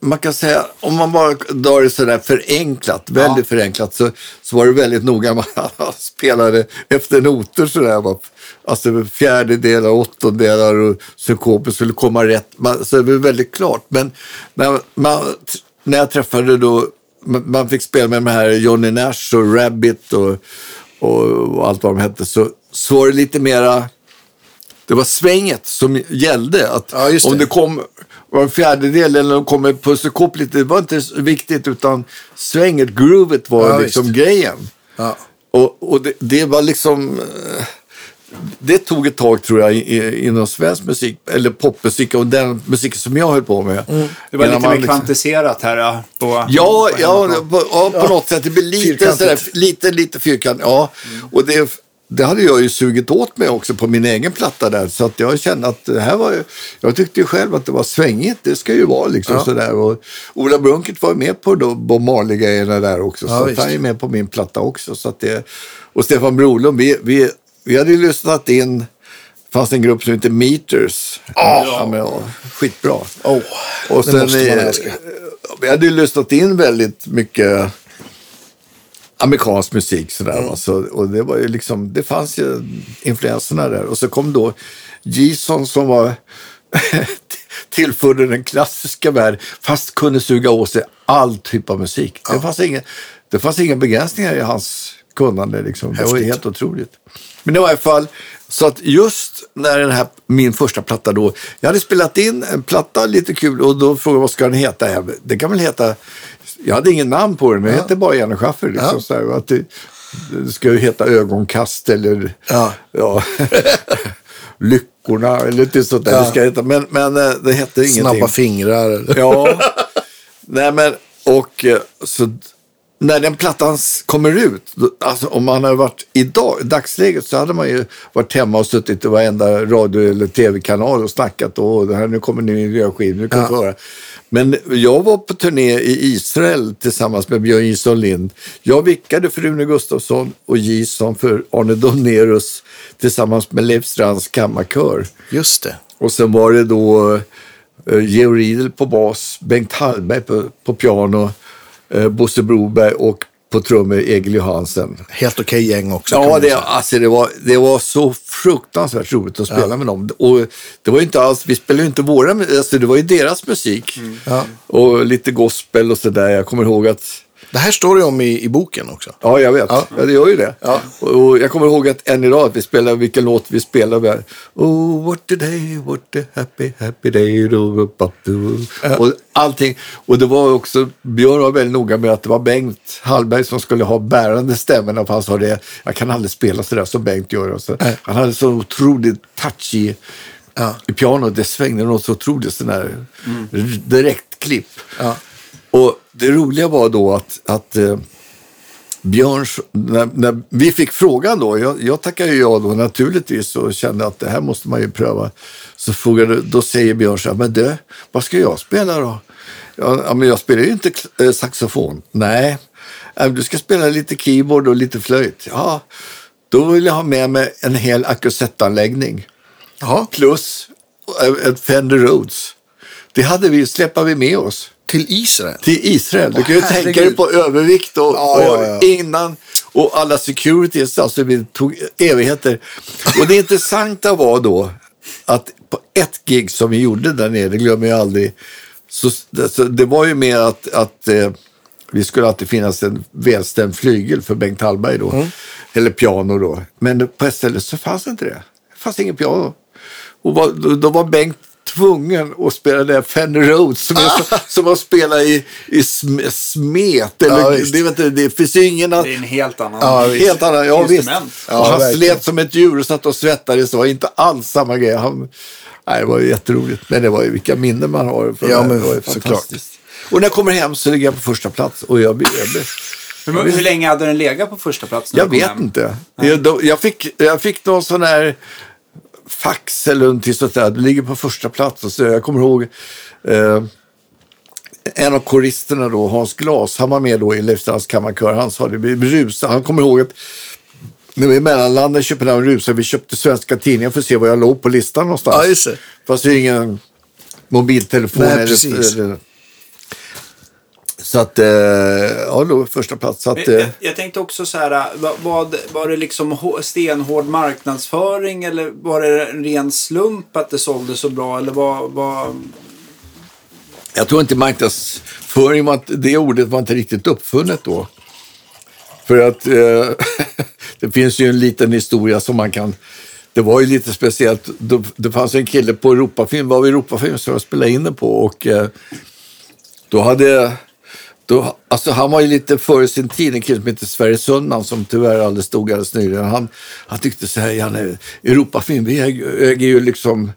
man kan säga, om man bara drar det sådär förenklat, väldigt förenklat, så, så var det väldigt noga. Man spelade efter noter sådär. Alltså fjärdedelar, åttondelar och synkoper skulle komma rätt. Man, så det var väldigt klart. Men när, man, när jag träffade då, man fick spela med de här Johnny Nash och Rabbit och, och, allt vad de hette, så, så var det lite mera det var svänget som gällde. Att Ja, just om det. det kom var fjärdedel eller om det kom ett pusselkopp lite, det var inte så viktigt utan svänget, groovet var Ja, liksom visst. grejen. Ja. Och, och det, det var liksom... eh, Det tog ett tag tror jag inom svensk musik, eller popmusik och den musiken som jag höll på med. Mm. Det var lite mer liksom- kvantiserat här ja, på, Ja, på ja, på, ja, på något sätt. Det blir lite, sådär, lite, lite fyrkant. Ja, och det, det hade jag ju sugit åt mig också på min egen platta där. Så att jag kände att det här var ju, jag tyckte ju själv att det var svängigt. Det ska ju vara liksom Ja. sådär. Och Ola Brunkert var ju med på då Bob Marley-grejerna där också. Ja, så visst. han är med på min platta också. Så att det, och Stefan Brolund, vi, vi, vi hade ju lyssnat in, det fanns en grupp som heter Meters. Ja, men, ja, skitbra. Oh, Och sen, eh. Vi hade ju lyssnat in väldigt mycket amerikansk musik sådär. Mm. Så, och det var ju liksom, det fanns ju influenserna där. Och så kom då Jason som var tillförde den klassiska världen fast kunde suga åt sig all typ av musik. Det, fanns inga, det fanns inga begränsningar i hans kunnande. Liksom. Det var helt otroligt. Men i varje fall, så att just när den här, min första platta då, jag hade spelat in en platta lite kul och då frågade jag vad ska den heta? Det kan väl heta, jag hade ingen namn på den, men jag hette bara Janne Schaffer. Liksom, Ja. så här, och att det, det ska ju heta Ögonkast eller Ja. ja, Lyckorna eller lite sånt där. Ja. Det ska heta, men, men eh, det hette ingenting. Snabba fingrar. eller? Ja, nej men och eh, så när den plattan kommer ut, alltså om man hade varit idag, i dagsläget så hade man ju varit hemma och suttit i varenda radio eller tv-kanal och snackat och det här, nu kommer ny miljöskiva, nu kan Ja. höra. Men jag var på turné i Israel tillsammans med Björn Jison Lind. Jag vickade för Rune Gustafsson och Jison för Arne Donerus tillsammans med Leif Strands kammarkör. Just det. Och sen var det då eh, Georg Riedel på bas, Bengt Hallberg på, på piano, eh, Bosse Broberg och på trummor Egil Johansen. Helt okej gäng också. Ja, det, alltså, det, var, det var så fruktansvärt roligt att spela med dem. Och det var ju inte alls, vi spelade ju inte våra, alltså det var ju deras musik. Ja. Och lite gospel och sådär. Jag kommer ihåg att Det här står det om i, i boken också. Ja, jag vet. Ja. Ja. det gör ju det. Ja. Och, och jag kommer ihåg att än idag att vi spelade vilken låt vi spelade. Oh, what a day, what a happy, happy day. Do, do, do. Och allting. Och det var också, Björn var väldigt noga med att det var Bengt Hallberg som skulle ha bärande stämmorna. För han sa det, jag kan aldrig spela sådär som Bengt gör. Och så, Nej. han hade så otroligt touch i, Ja. i pianot. Det svängde något så otroligt sån där direktklipp. Ja. Och det roliga var då att, att eh, Björns, när, när vi fick frågan då, jag, jag tackade ju ja då naturligtvis och kände att det här måste man ju pröva. Så frågade, då säger Björn så här, men du, vad ska jag spela då? Ja, ja, men jag spelar ju inte eh, saxofon. Nej, du ska spela lite keyboard och lite flöjt. Ja, då vill jag ha med mig en hel akusettanläggning Jaha. plus eh, ett Fender Rhodes. Det hade vi, släpar vi med oss Till Israel. till Israel. Du kan ju herregud. tänka dig på övervikt och, Ja, ja, ja. och innan och alla securities. Alltså vi tog evigheter. Och det intressanta var då att på ett gig som vi gjorde där nere, det glömmer jag aldrig. Så, så det var ju med att, att eh, vi skulle alltid finnas en välstämd flygel för Bengt Hallberg då. Eller piano då. Men på ett ställe så fanns inte det. Det fanns ingen piano. Och var, då var Bengt tvungen att spela här Fender Rhodes som, så, som man spelar i, i sm, smet. Eller, Ja, det, vet du, det finns ju ingen annan. Det är en helt annan... Ja, visst. Helt annan, ja visst. Instrument. Ja, och han verkligen. slet som ett djur och satt och svettades. Det var inte alls samma grej. Han, nej, det var ju jätteroligt. Men det var ju vilka minnen man har. För Ja, det men det var ju såklart. fantastiskt. Och när jag kommer hem så ligger jag på första plats. Och jag, blir- jag, blir- Hur, hur länge hade den legat på första plats? när jag vet hem? inte. Jag, då, jag, fick, jag fick någon sån här fax eller någonting sånt där. Det ligger på första plats. Och så jag kommer ihåg eh, en av koristerna då, Hans Glas, han var med då i Leif Strands kammarkör. Han sa det, vi rusade. Han kommer ihåg att när vi mellanlandade i Köpenhamn rusade vi köpte svenska tidningar för att se var jag låg på listan någonstans. Ja, just det. Fast det är ingen mobiltelefon. Nej, eller, precis. eller, så att, eh, ja, då första plats. Så att, Jag, eh, jag, jag tänkte också så här, vad, vad, var det liksom hå- stenhård marknadsföring eller var det en ren slump att det sålde så bra? Eller vad, vad... Jag tror inte marknadsföring, var det ordet var inte riktigt uppfunnet då. För att eh, det finns ju en liten historia som man kan... Det var ju lite speciellt. Det, det fanns en kille på Europafilm, var vi Europafilm som jag spelade in den på och eh, då hade... Då, alltså han var ju lite före sin tid, en kille som heter Sverre Sundman som tyvärr aldrig stod alldeles nyligen. Han, han tyckte så här, Janne, Europafilm, vi äger, ju liksom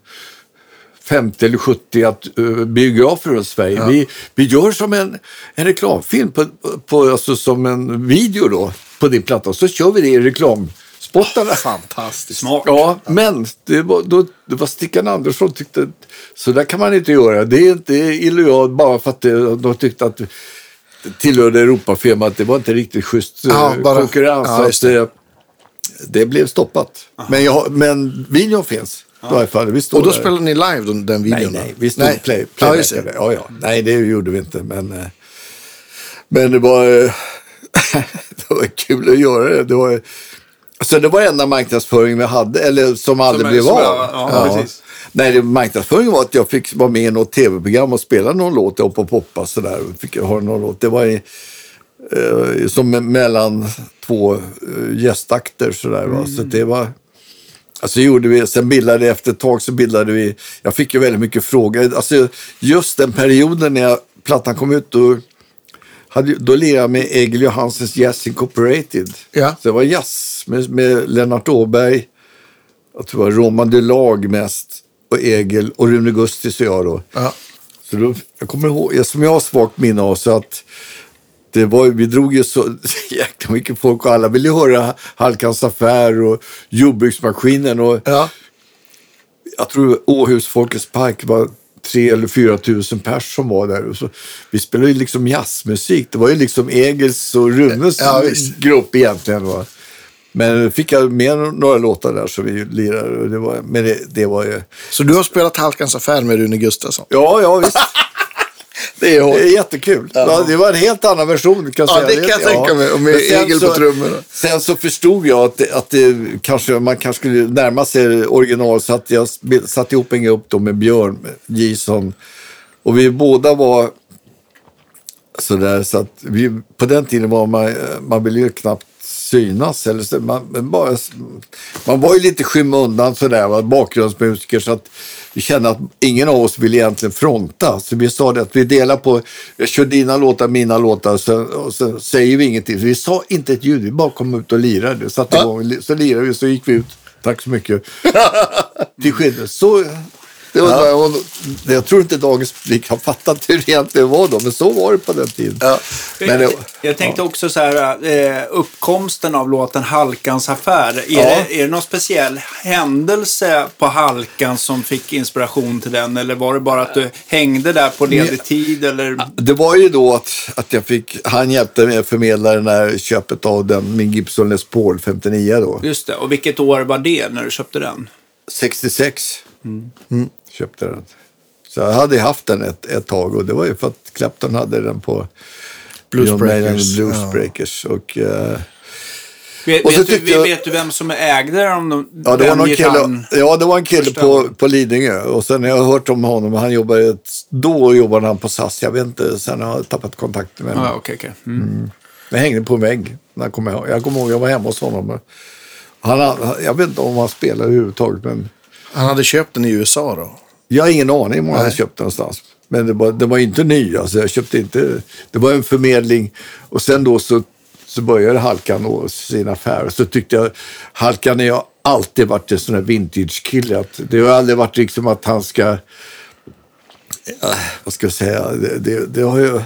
50 eller 70 att, uh, biografer i Sverige. Vi, vi gör som en, en reklamfilm, på, på, alltså som en video då, på din platta. Så kör vi det i reklamspot jazzspottarna. Fantastiskt. Smart. Ja, men det var, då, det var Stickan Andersson tyckte så där kan man inte göra. Det är inte illojalt bara för att de tyckte att tillhörde Europafirman. Det var inte riktigt schysst Ja, eh, bara- konkurrens. ja, så att det, det blev stoppat. Men, jag, men videon finns. Vi står Och då spelade ni live den, den Nej, videon? då? nej, vi stod Nej. och play, ja, ja, ja. Nej, det gjorde vi inte. Men, eh, men det var, eh, det var kul att göra det. Det var, alltså, det var enda marknadsföringen vi hade, eller som aldrig är- blev som av. ja, precis. Nej, det, marknadsföringen var att jag fick vara med i något tv-program och spela någon låt och på poppa sådär. Fick jag höra någon låt. Det var i, eh, som mellan två eh, gästakter sådär. Va? Så det var... Alltså gjorde vi, sen bildade efter ett tag så bildade vi, jag fick ju väldigt mycket frågor. Alltså just den perioden när jag, plattan kom ut, då, hade, då lirade jag med Egil Johansens Jazz Incorporated. Ja. Så det var jazz med, med Lennart Åberg, jag tror det var Roman Delag mest, och Egil och Rune Gustis och jag då. Ja. Så då, jag kommer ihåg, som jag har svagt minne av, så att det var, vi drog ju så jäkla mycket folk och alla ville höra Halkans affär och jordbruksmaskinen. Och Ja. jag tror Åhus Folkets Park var tre eller fyra tusen pers som var där. Och så, vi spelade ju liksom jazzmusik. Det var ju liksom Egils och Runes Ja, grupp egentligen. Va? Men fick jag med några låtar där så vi lirade. Och det var, men det, det var ju... Så du har spelat Halkans affär med Rune Gustafsson? Ja, ja visst. Det är hårt. Det är jättekul. Ja. det var en helt annan version. Kan jag Ja, säga. det kan jag tänka mig. Och med Egil på trummorna. Sen så förstod jag att, det, att det, kanske, man kanske skulle närma sig original. Så att jag satte ihop en grupp då med Björn Gison. Och vi båda var sådär. Så att vi, på den tiden var man, man ville ju knappt synas. Eller så, man, bara, man var ju lite skymundan sådär, va? bakgrundsmusiker. Så att vi kände att ingen av oss ville egentligen fronta. Så vi sa det att vi delar på, jag kör dina låtar, mina låtar. Så, och så säger vi ingenting. Så vi sa inte ett ljud, vi bara kom ut och lirade. Satte igång, så lirade vi, så gick vi ut. Tack så mycket. Till skillnad. Så, det var, och, jag tror inte dagens publik har fattat hur det egentligen var då, men så var det på den tiden. Ja. Men det, Jag tänkte också så här, eh, uppkomsten av låten Halkans affär. Är, Ja. det, är det någon speciell händelse på Halkan som fick inspiration till den? Eller var det bara att du hängde där på ledig tid? Eller? Det var ju då att, att jag fick, han hjälpte mig att förmedla det här köpet av den, min Gibson Les Paul 59 då. Just det. Och vilket år var det när du köpte den? 66 Mm. Köpte den. Så jag hade haft den ett, ett tag och det var ju för att Clapton hade den på Blues John Mayer and Breakers, Blues ja. Och, eh, Vet, Och så vet, du, jag- vet du vem som ägde dem? De, ja, det var någon kille, ja, det var en kille på, på Lidingö. Och sen har jag hört om honom. Han jobbade, då jobbade han på SAS. Jag vet inte, sen har jag tappat kontakten med honom. Ja, okej, okej. Mm. Jag hängde på en vägg. När jag, kommer ihåg. jag kommer ihåg jag var hemma hos honom. Han, jag vet inte om han spelar överhuvudtaget. Men Han hade köpt den i USA då? Jag har ingen aning om var han Nej. köpt den någonstans. Men det var, det var inte ny. Alltså jag köpte inte, det var en förmedling. Och sen då så, så började Halkan och sin affär. Så tyckte jag, Halkan har jag alltid varit en sån här vintage-kille. Det har aldrig varit liksom att han ska, eh, vad ska jag säga, det, det, det har ju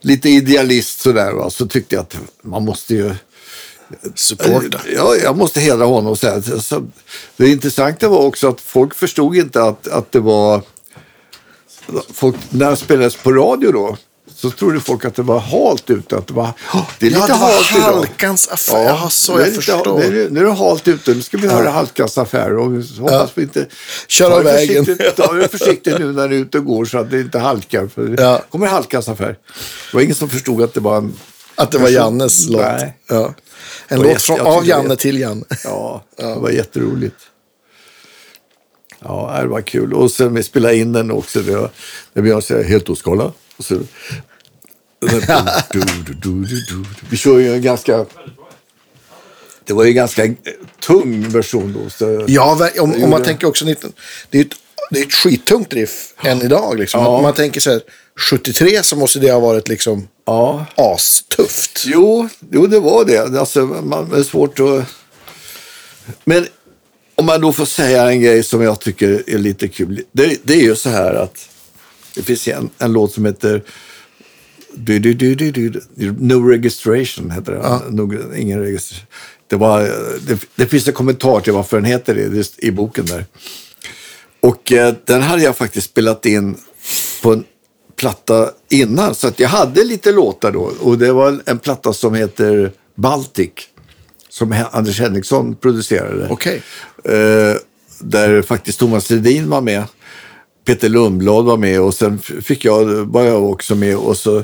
lite idealist sådär. Va? Så tyckte jag att man måste ju Supporta. Ja, jag måste hedra honom. Och säga. det intressanta var också att folk förstod inte att, att det var... Folk, när det spelades på radio då så trodde folk att det var halt ute. Att det, var, det är lite Ja, det var halt idag. Halkans affär. Ja, så jag lite- förstår. Nu är, det- nu är det halt ute. Nu ska vi höra Halkans affär. Och hoppas vi inte... Kör av vägen. Ta det försiktigt nu när du är ute och går så att det inte halkar. För Ja. kommer Halkans affär. Det var ingen som förstod att det var en... Att det var Jannes låt. Nej. Ja. En låt från, av det- Janne till Janne. Ja, det var jätteroligt. Ja, det var kul. Och sen vi spelade in den också. Det var, när vi har helt oskala. Och så. Vi kör ju en ganska... Det var ju en ganska tung version då. Så, Ja, om, om man tänker också 19, det är ett, det är ett skittungt riff än idag. Liksom. Ja. Man tänker så här, 73 så måste det ha varit liksom ja. astufft. Jo, jo, det var det. Alltså, man, det är svårt att... Men om man då får säga en grej som jag tycker är lite kul. Det, det är ju så här att det finns en, en låt som heter Du, du, du, du, du, no registration heter den. No, ingen registration. Det, var, det, det finns en kommentar till varför den heter det i boken där. Och eh, den hade jag faktiskt spelat in på en platta innan. Så att jag hade lite låtar då. Och det var en platta som heter Baltic. Som Anders Henriksson producerade. Okej. Eh, där faktiskt Thomas Ledin var med. Peter Lundblad var med och sen fick jag, var jag också med. Och så,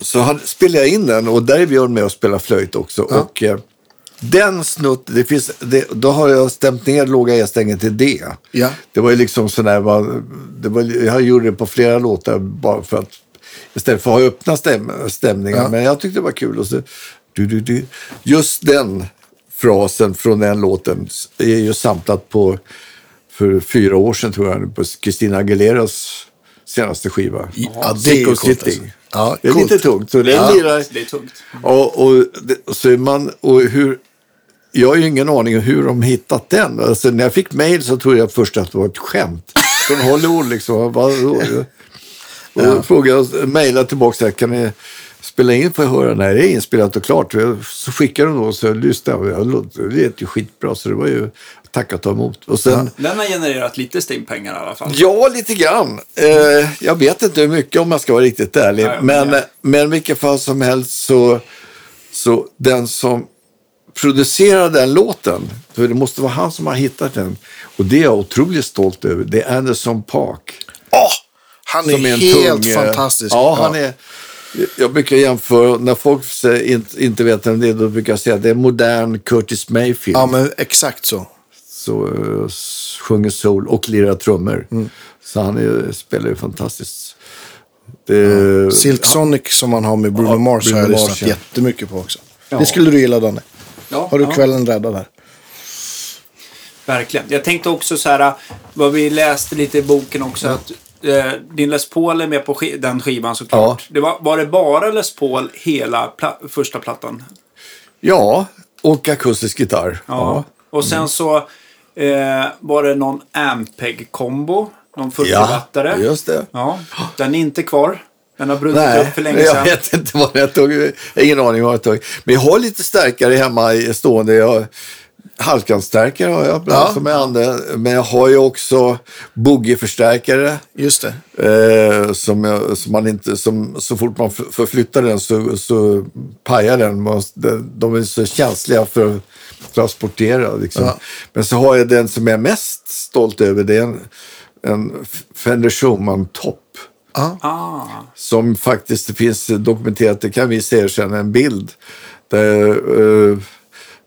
så hade, spelade jag in den och där är Björn med och spelar flöjt också. Och, eh, den snutt, det finns, det, då har jag stämt ner låga E-strängen till D. Ja. Det var ju liksom sådär, va- det var, jag gjorde det på flera låtar bara för att istället för att ha öppna stäm, stämningar. Ja. Men jag tyckte det var kul. Och så, du, du, du. Just den frasen från den låten är ju samplat på för fyra år sedan tror jag, på Christina Aguileras senaste skiva. Ja, det är coolt, alltså. Ja, det är coolt. lite tungt. Så den Ja. lirar, Det är tungt. och, och, och så är man, och hur, jag har ju ingen aning om hur de hittat den. Alltså, när jag fick mail så trodde jag först att det var ett skämt. Från Hollywood liksom. Vadå? Och då frågade jag, mejlade tillbaka, så kan ni spela in för att höra? Nej, det är inspelat och klart. Så skickade de då, så jag lyssnade. Jag Det lät ju skitbra, så det var ju tacka och ta emot. Och sen, Den har genererat lite stimpengar i alla fall. Ja, lite grann. Eh, jag vet inte hur mycket om jag ska vara riktigt ärlig. Nej, men men, jag- men i vilket fall som helst så, så den som producerade den låten, för det måste vara han som har hittat den. Och det är jag otroligt stolt över. Det är Anderson Park. Åh, han är, är helt tung, eh, fantastisk. Ja, han är... Jag brukar jämföra, när folk inte vet vem det är, då brukar jag säga att det är modern Curtis Mayfield. Ja, men exakt så. Uh, sjunger soul och lirar trummor. Mm. Så han är, spelar ju fantastiskt. Det, Silk Sonic som han har med Bruno Ja, Mars har Bruno jag Mars, lyssnat ja. jättemycket på också. Ja. Det skulle du gilla, Danne. Ja, Har du ja. kvällen räddad här? Verkligen. Jag tänkte också så här, vad vi läste lite i boken också, att eh, din Les Paul är med på sk- den skivan såklart. Det var, var det bara Les Paul hela pla- första plattan? ja, och akustisk gitarr. Ja. Och sen så eh, var det någon Ampeg-kombo, någon 40-wattare. just det. Ja, den är inte kvar. Den har brunnit Nej, upp för länge jag sedan. vet inte vad jag tog. Jag har ingen aning vad jag tog. Men jag har lite stärkare hemma i stående. Jag, Halkanstärkare har jag bland Ja. som är andra. Men jag har ju också boogieförstärkare. Just det. Eh, som, jag, som man inte, som, så fort man förflyttar den så, så pajar den. De, är så känsliga för transportera. Liksom. Ja. Men så har jag den som jag är mest stolt över. Det är en, en Fender Schumann Top. Ja. Ah, Som faktiskt det finns dokumenterat, det kan vi se sen, en bild. Där, eh,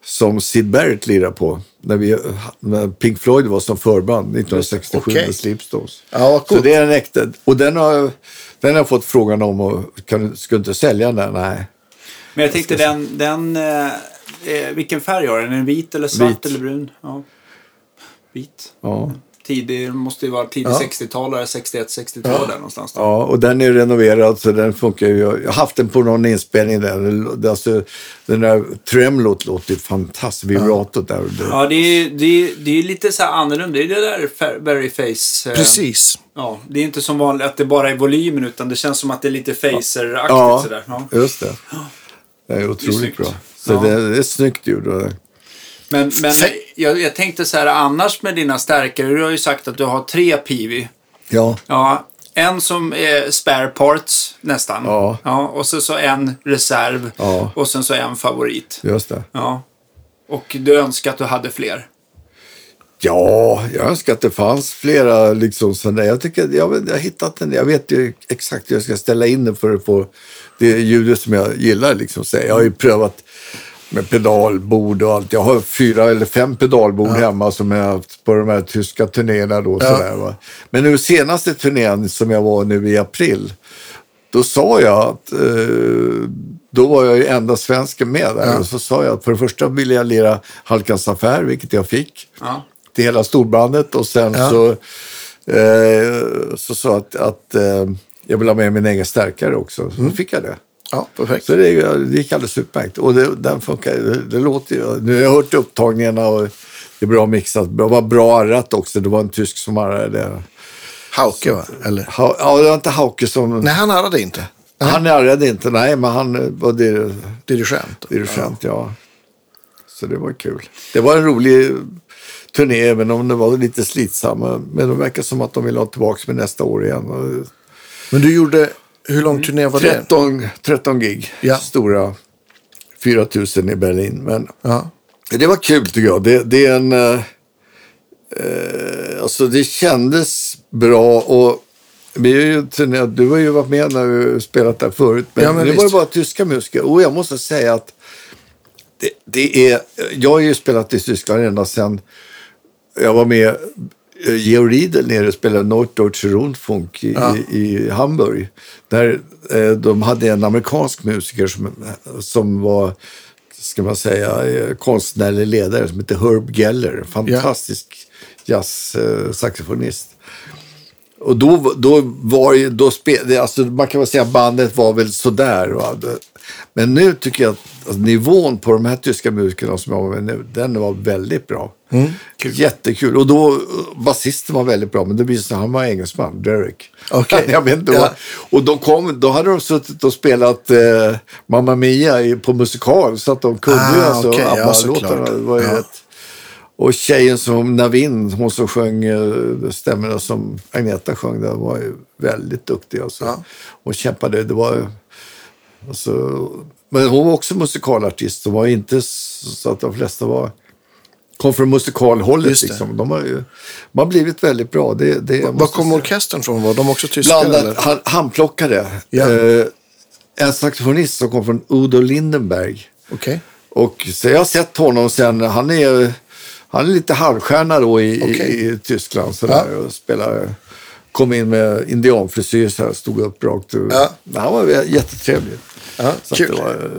som Sid Barrett lirar på. När, vi, när Pink Floyd var som förband 1967 Okej. med Sleepstones. Ja, Så det är en äkta. Och den har, den har jag fått frågan om. Och, kan, ska du inte sälja den? Nej. men jag tänkte den, den eh, vilken färg har den? Är den vit eller svart Vit. eller brun? Ja. Vit. Ja. Tidig, måste ju vara tidig Ja. 60-talare, 61-62 där någonstans. Då. ja, och den är renoverad så den funkar ju. Jag har haft den på någon inspelning där. Det- Alltså, den där tremlot låter ju fantastiskt. Vibratot där. Det- Ja, det är, det, är, det är lite så här annorlunda. Det är det där Very Face. eh, Precis. Ja, det är inte som vanligt att det bara är volymen utan det känns som att det är lite facer-aktigt Ja, sådär. Ja. just det. Det är otroligt snyggt. bra. Så Ja. det, det är snyggt gjort. Men, men jag, jag tänkte så här annars med dina stärkare. Du har ju sagt att du har tre Pivi. Ja, Ja, en som är spare parts nästan. Ja. ja och så, så en reserv. Ja. Och sen så en favorit. just det. Ja. Och du önskar att du hade fler. Ja, jag önskar att det fanns flera liksom sådana. Jag tycker jag, jag har hittat den. Jag vet ju exakt hur jag ska ställa in den för att få det ljudet som jag gillar. Liksom. Så jag har ju prövat med pedalbord och allt. Jag har fyra eller fem pedalbord hemma som jag haft på de här tyska turnéerna. Då, Ja. sådär, va? Men nu senaste turnén som jag var nu i april. Då sa jag att eh, då var jag ju enda svensken med där. Ja. Och så sa jag att för det första ville jag lira Halkans affär, vilket jag fick Ja. Till hela storbandet och sen Ja. så, eh, så sa att, att eh, jag vill ha med min egen stärkare också. Så fick jag det. Ja, perfekt. Så det, det gick alldeles utmärkt. Och det, den funkar, det, det låter ju. Nu har jag hört upptagningarna och det är bra mixat. Det var bra arrat också. Det var en tysk som arrade det. Hauke, va? Eller? Ha, ja, det var inte Hauke som... Nej, han det inte. Han ärrade inte, nej, men han var dir- Dirigent. dirigent, ja. Så det var kul. Det var en rolig turné, även om det var lite slitsamma. Men det verkar som att de vill ha tillbaka med nästa år igen. Men du gjorde, hur lång turné var det? 13, 13 gig, Ja. stora. 4 000 i Berlin. Men Ja. det var kul tycker jag. Det, det är en... Eh, eh, alltså det kändes bra och vi har ju du har ju varit med när vi spelat där förut. Men, Ja, men det var ju bara tyska musiker. Och jag måste säga att det, det är... Jag har ju spelat i Tyskland ända sedan jag var med eh, Georg Riedel nere och spelade Norddeutsche Rundfunk i, Ja. i, Hamburg. Där eh, de hade en amerikansk musiker som, som var, ska man säga, eh, konstnärlig ledare som heter Herb Geller. Fantastisk jazzsaxofonist. Och då, då var ju, då spelade, alltså man kan väl säga att bandet var väl sådär. Va? Men nu tycker jag att alltså, nivån på de här tyska musikerna som jag var med nu, den var väldigt bra. Jättekul. Och då, basisten var väldigt bra, men det visade sig att han var engelsman, Derek. Okej. jag vet inte Ja. Och de kom, då hade de suttit och spelat eh, Mamma Mia i, på musikal, så att de kunde Ah, ju alltså. Ja, ABBA-låtarna. såklart. Det var ju Ja. ett, och tjejen som Navin, hon som sjöng eh, stämmorna som Agneta sjöng, där var ju väldigt duktig. Alltså. Ja. Hon kämpade. Det var, alltså, men hon var också musikalartist. Hon var inte så att de flesta var kom från musikalhållet. Liksom. De har ju de har blivit väldigt bra. Det, det, Var kom säga. orkestern från? Var de också tyska? Blandat, han, handplockade. Ja. Eh, en saxofonist som kom från Udo Lindenberg. Okej. Och så jag har sett honom sen. Han är, han är lite halvstjärna då i, Okej. i, i Tyskland. Så där, och spelar, kom in med indianfrisyr så här, stod upp rakt ur. Ja. Han var jättetrevlig. Ja, Så kul. det var,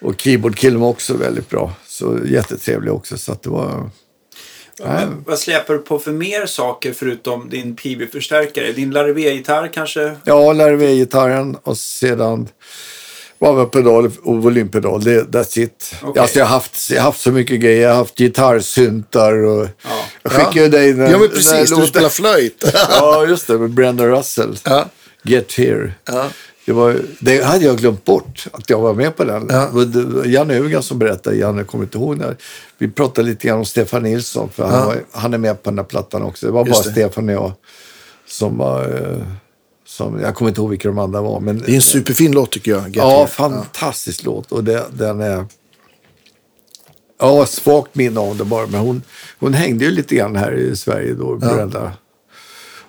och keyboardkillen var också väldigt bra. Så jättetrevlig också. Så att det var... Nej. Vad släpper du på för mer saker förutom din PB-förstärkare? Din Larivé-gitarr kanske? Ja, Larivé-gitarren och sedan pedal och volympedal. Det, that's it. Okej. Alltså jag, har haft, jag har haft så mycket grejer. Jag har haft gitarrsyntar och... Ja. Jag skickade ju dig den Ja, men precis. Du låten. spelar flöjt. Ja, just det. Med Brenda Russell. ja. Get here. Ja. Det, var, det hade jag glömt bort, att jag var med på den. Ja. Och det var Janne Hugan som berättade, Janne kommer inte ihåg när. Vi pratade lite grann om Stefan Nilsson, för han, Ja. var, han är med på den här plattan också. Det var Just bara det. Stefan och jag som var... Som, jag kommer inte ihåg vilka de andra var. Men, Det är en superfin låt tycker jag. Get ja, fantastisk låt. Och det, den är... Ja, svagt minne av det bara. Men hon, hon hängde ju lite grann här i Sverige då, Brenda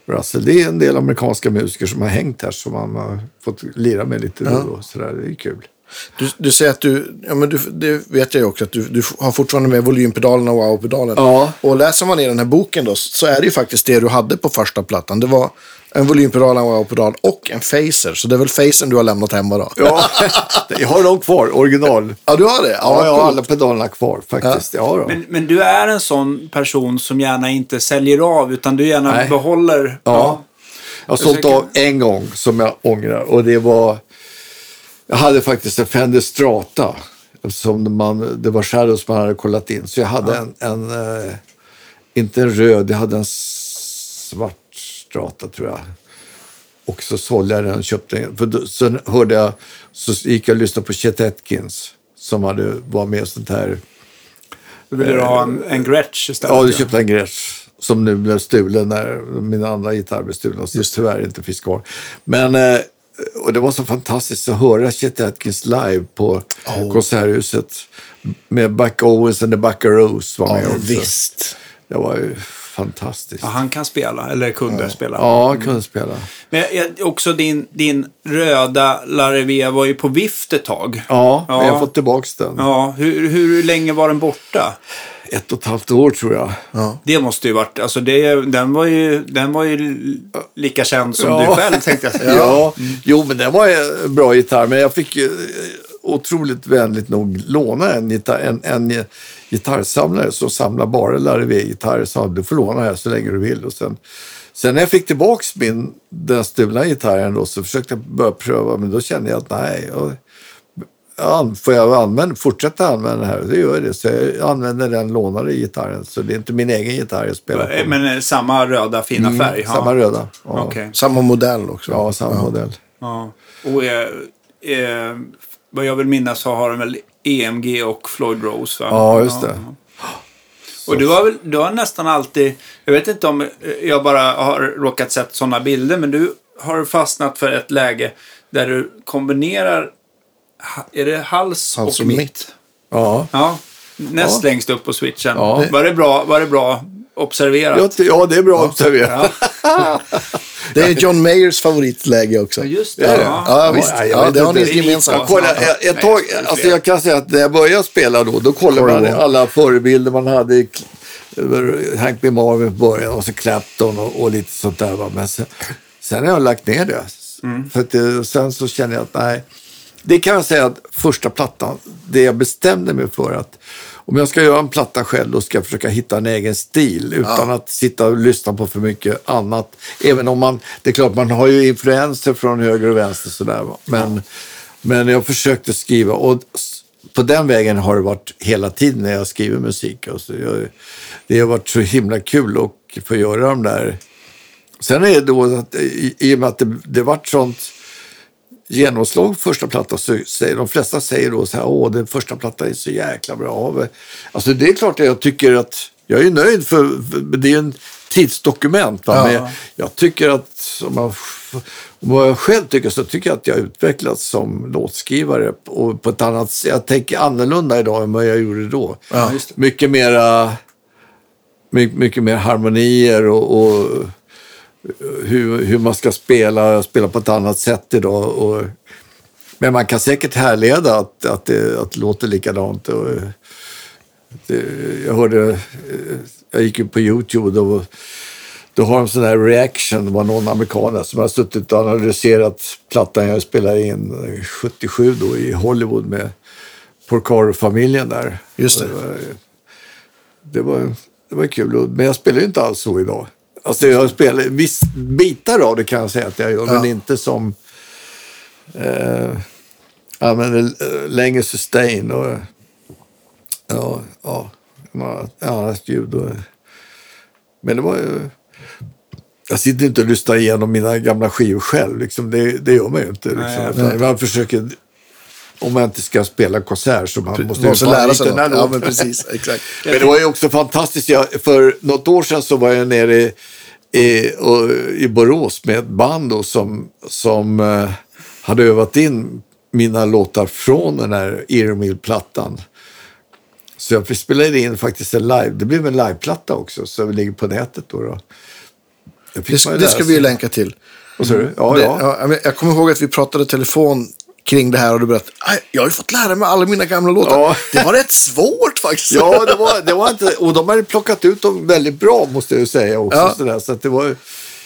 Russell. Det är en del amerikanska musiker som har hängt här som man har fått lira med lite och då. Så där, det är kul. Du, du säger att du, ja men du, det vet jag ju också, att du, du har fortfarande med volympedalen och wow-pedalen. Ja. Och läser man i den här boken då, så är det ju faktiskt det du hade på första plattan. Det var en volympedal, en wow-pedal och en phaser. Så det är väl phasern du har lämnat hemma då? Ja, jag har dem kvar, original. Ja, du har det? Ja, jag har alla pedalerna kvar faktiskt. Ja. då. Men, men du är en sån person som gärna inte säljer av utan du gärna Nej. behåller... Ja. Jag har sålt av en gång som jag ångrar och det var... Jag hade faktiskt en Fender Strata. Som man, det var Shadows man hade kollat in. Så jag hade en, en eh, inte en röd, jag hade en svart Strata tror jag. Och så sålde jag den och köpte en. För då, sen hörde jag, så gick jag och lyssnade på Chet Atkins. Som hade, var med i sånt här Du vill du ha en, en Gretsch istället? Ja, du köpte en Gretsch som nu blev stulen när mina andra gitarrer blev stulna. Så tyvärr inte finns kvar. Men, eh, och det var så fantastiskt att höra Chet Atkins live på Konserthuset. Med Buck Owens and the Buckaroos var Ja, med också. visst. Det var ju fantastiskt. Ja, han kan spela, eller kunde spela. Ja, han kunde spela. Men också din, din röda Larivé var ju på vift ett tag. Ja, Ja. jag har fått tillbaka den. Ja, hur, hur länge var den borta? Ett och ett halvt år tror jag. Det måste ju varit, alltså det, den var ju, den var ju lika känd som Ja. du själv tänkte jag säga. Ja, jo men det var en bra gitarr. Men jag fick eh, otroligt vänligt nog låna en, gitarr, en, en gitarrsamlare som samlar bara Larivé-gitarrer. Sa du får låna här så länge du vill. Och sen, sen när jag fick tillbaka min, den stulna gitarren då, så försökte jag börja pröva. Men då kände jag att nej, jag, får jag använda, fortsätta använda den här? Det gör jag det. Så jag använder den lånade gitarren. Så det är inte min egen gitarr jag spelar på. Men eh, samma röda fina färg? ja. Samma röda. Ja, Okej. Samma modell också. ja samma modell. Ja. Och eh, eh, vad jag vill minnas så har de väl EMG och Floyd Rose va? Ja, just det. Och du har, väl, du har nästan alltid, jag vet inte om jag bara har råkat sett sådana bilder, men du har fastnat för ett läge där du kombinerar, är det hals, Hals och och mitt? mitt. Ja. Ja, näst Ja. längst upp på switchen. Ja. Var, det bra, var det bra observerat? Ja, det- ja, det är bra observerat. Ja, Det är John Mayers favoritläge också. just det. Ja. Ja, visst. Ja, Ja, det har ni gemensamt. Ett, tag, alltså jag kan säga att när jag började spela då, då kollade man alla förebilder man hade. Hank B. Marvin i början och så Clapton och, och lite sånt där. Men sen, sen har jag lagt ner det. För att det, sen så känner jag att nej. Det kan jag säga att första plattan, det jag bestämde mig för att om jag ska göra en platta själv då ska jag försöka hitta en egen stil utan att sitta och lyssna på för mycket annat. Även om man, det är klart man har ju influenser från höger och vänster sådär. Men, men jag försökte skriva och på den vägen har det varit hela tiden när jag skriver musik. Alltså jag, det har varit så himla kul att få göra de där. Sen är det då att i, i och med att det, det vart sånt genomslag första plattan så säger de flesta säger då så här, åh den första plattan är så jäkla bra. Alltså det är klart att jag tycker att, jag är nöjd för, för det är en tidsdokument. Va? Ja. Men jag, jag tycker att, om man, om jag själv tycker så tycker jag att jag utvecklats som låtskrivare och på ett annat sätt. Jag tänker annorlunda idag än vad jag gjorde då. Ja. Mycket mera, mycket, mycket mer harmonier och, och hur, hur man ska spela, spela på ett annat sätt idag. Och, men man kan säkert härleda att, att, det, att det låter likadant. Och, det, jag hörde, jag gick ju på YouTube och då, då har de sån här reaction, det var någon amerikan som har suttit och analyserat plattan jag spelade in eh, 77 då i Hollywood med Porcaro-familjen där. Just det. Och var, det var, det var kul, men jag spelar ju inte alls så idag. Alltså jag spelar, viss bitar av det kan jag säga att jag gör, men Ja. inte som eh, använder eh, längre sustain och ja, ja, annat ljud. Och, men det var ju... Jag sitter inte och lyssnar igenom mina gamla skivor själv. Liksom. Det, det gör man ju inte. Liksom. Nej, Utan man försöker, om man inte ska spela konsert så man måste, Måste, måste lära sig något. den här Ja, men precis. Exakt. Men det var ju också fantastiskt. Jag, för något år sedan så var jag nere i, i, och, i Borås med ett band då, som, som eh, hade övat in mina låtar från den här Earmill-plattan. Så jag spelade in faktiskt en live. Det blev en liveplatta också, så vi ligger på nätet då. då. Det, Det, ska vi ju länka till. Vad sa du? Ja, det, ja. jag kommer ihåg att vi pratade telefon kring det här och du berättade "Aj, jag har ju fått lära mig alla mina gamla låtar. Ja. Det var rätt svårt faktiskt. Ja, det var, det var inte, och de hade plockat ut dem väldigt bra måste jag ju säga också. Ja. Så att det var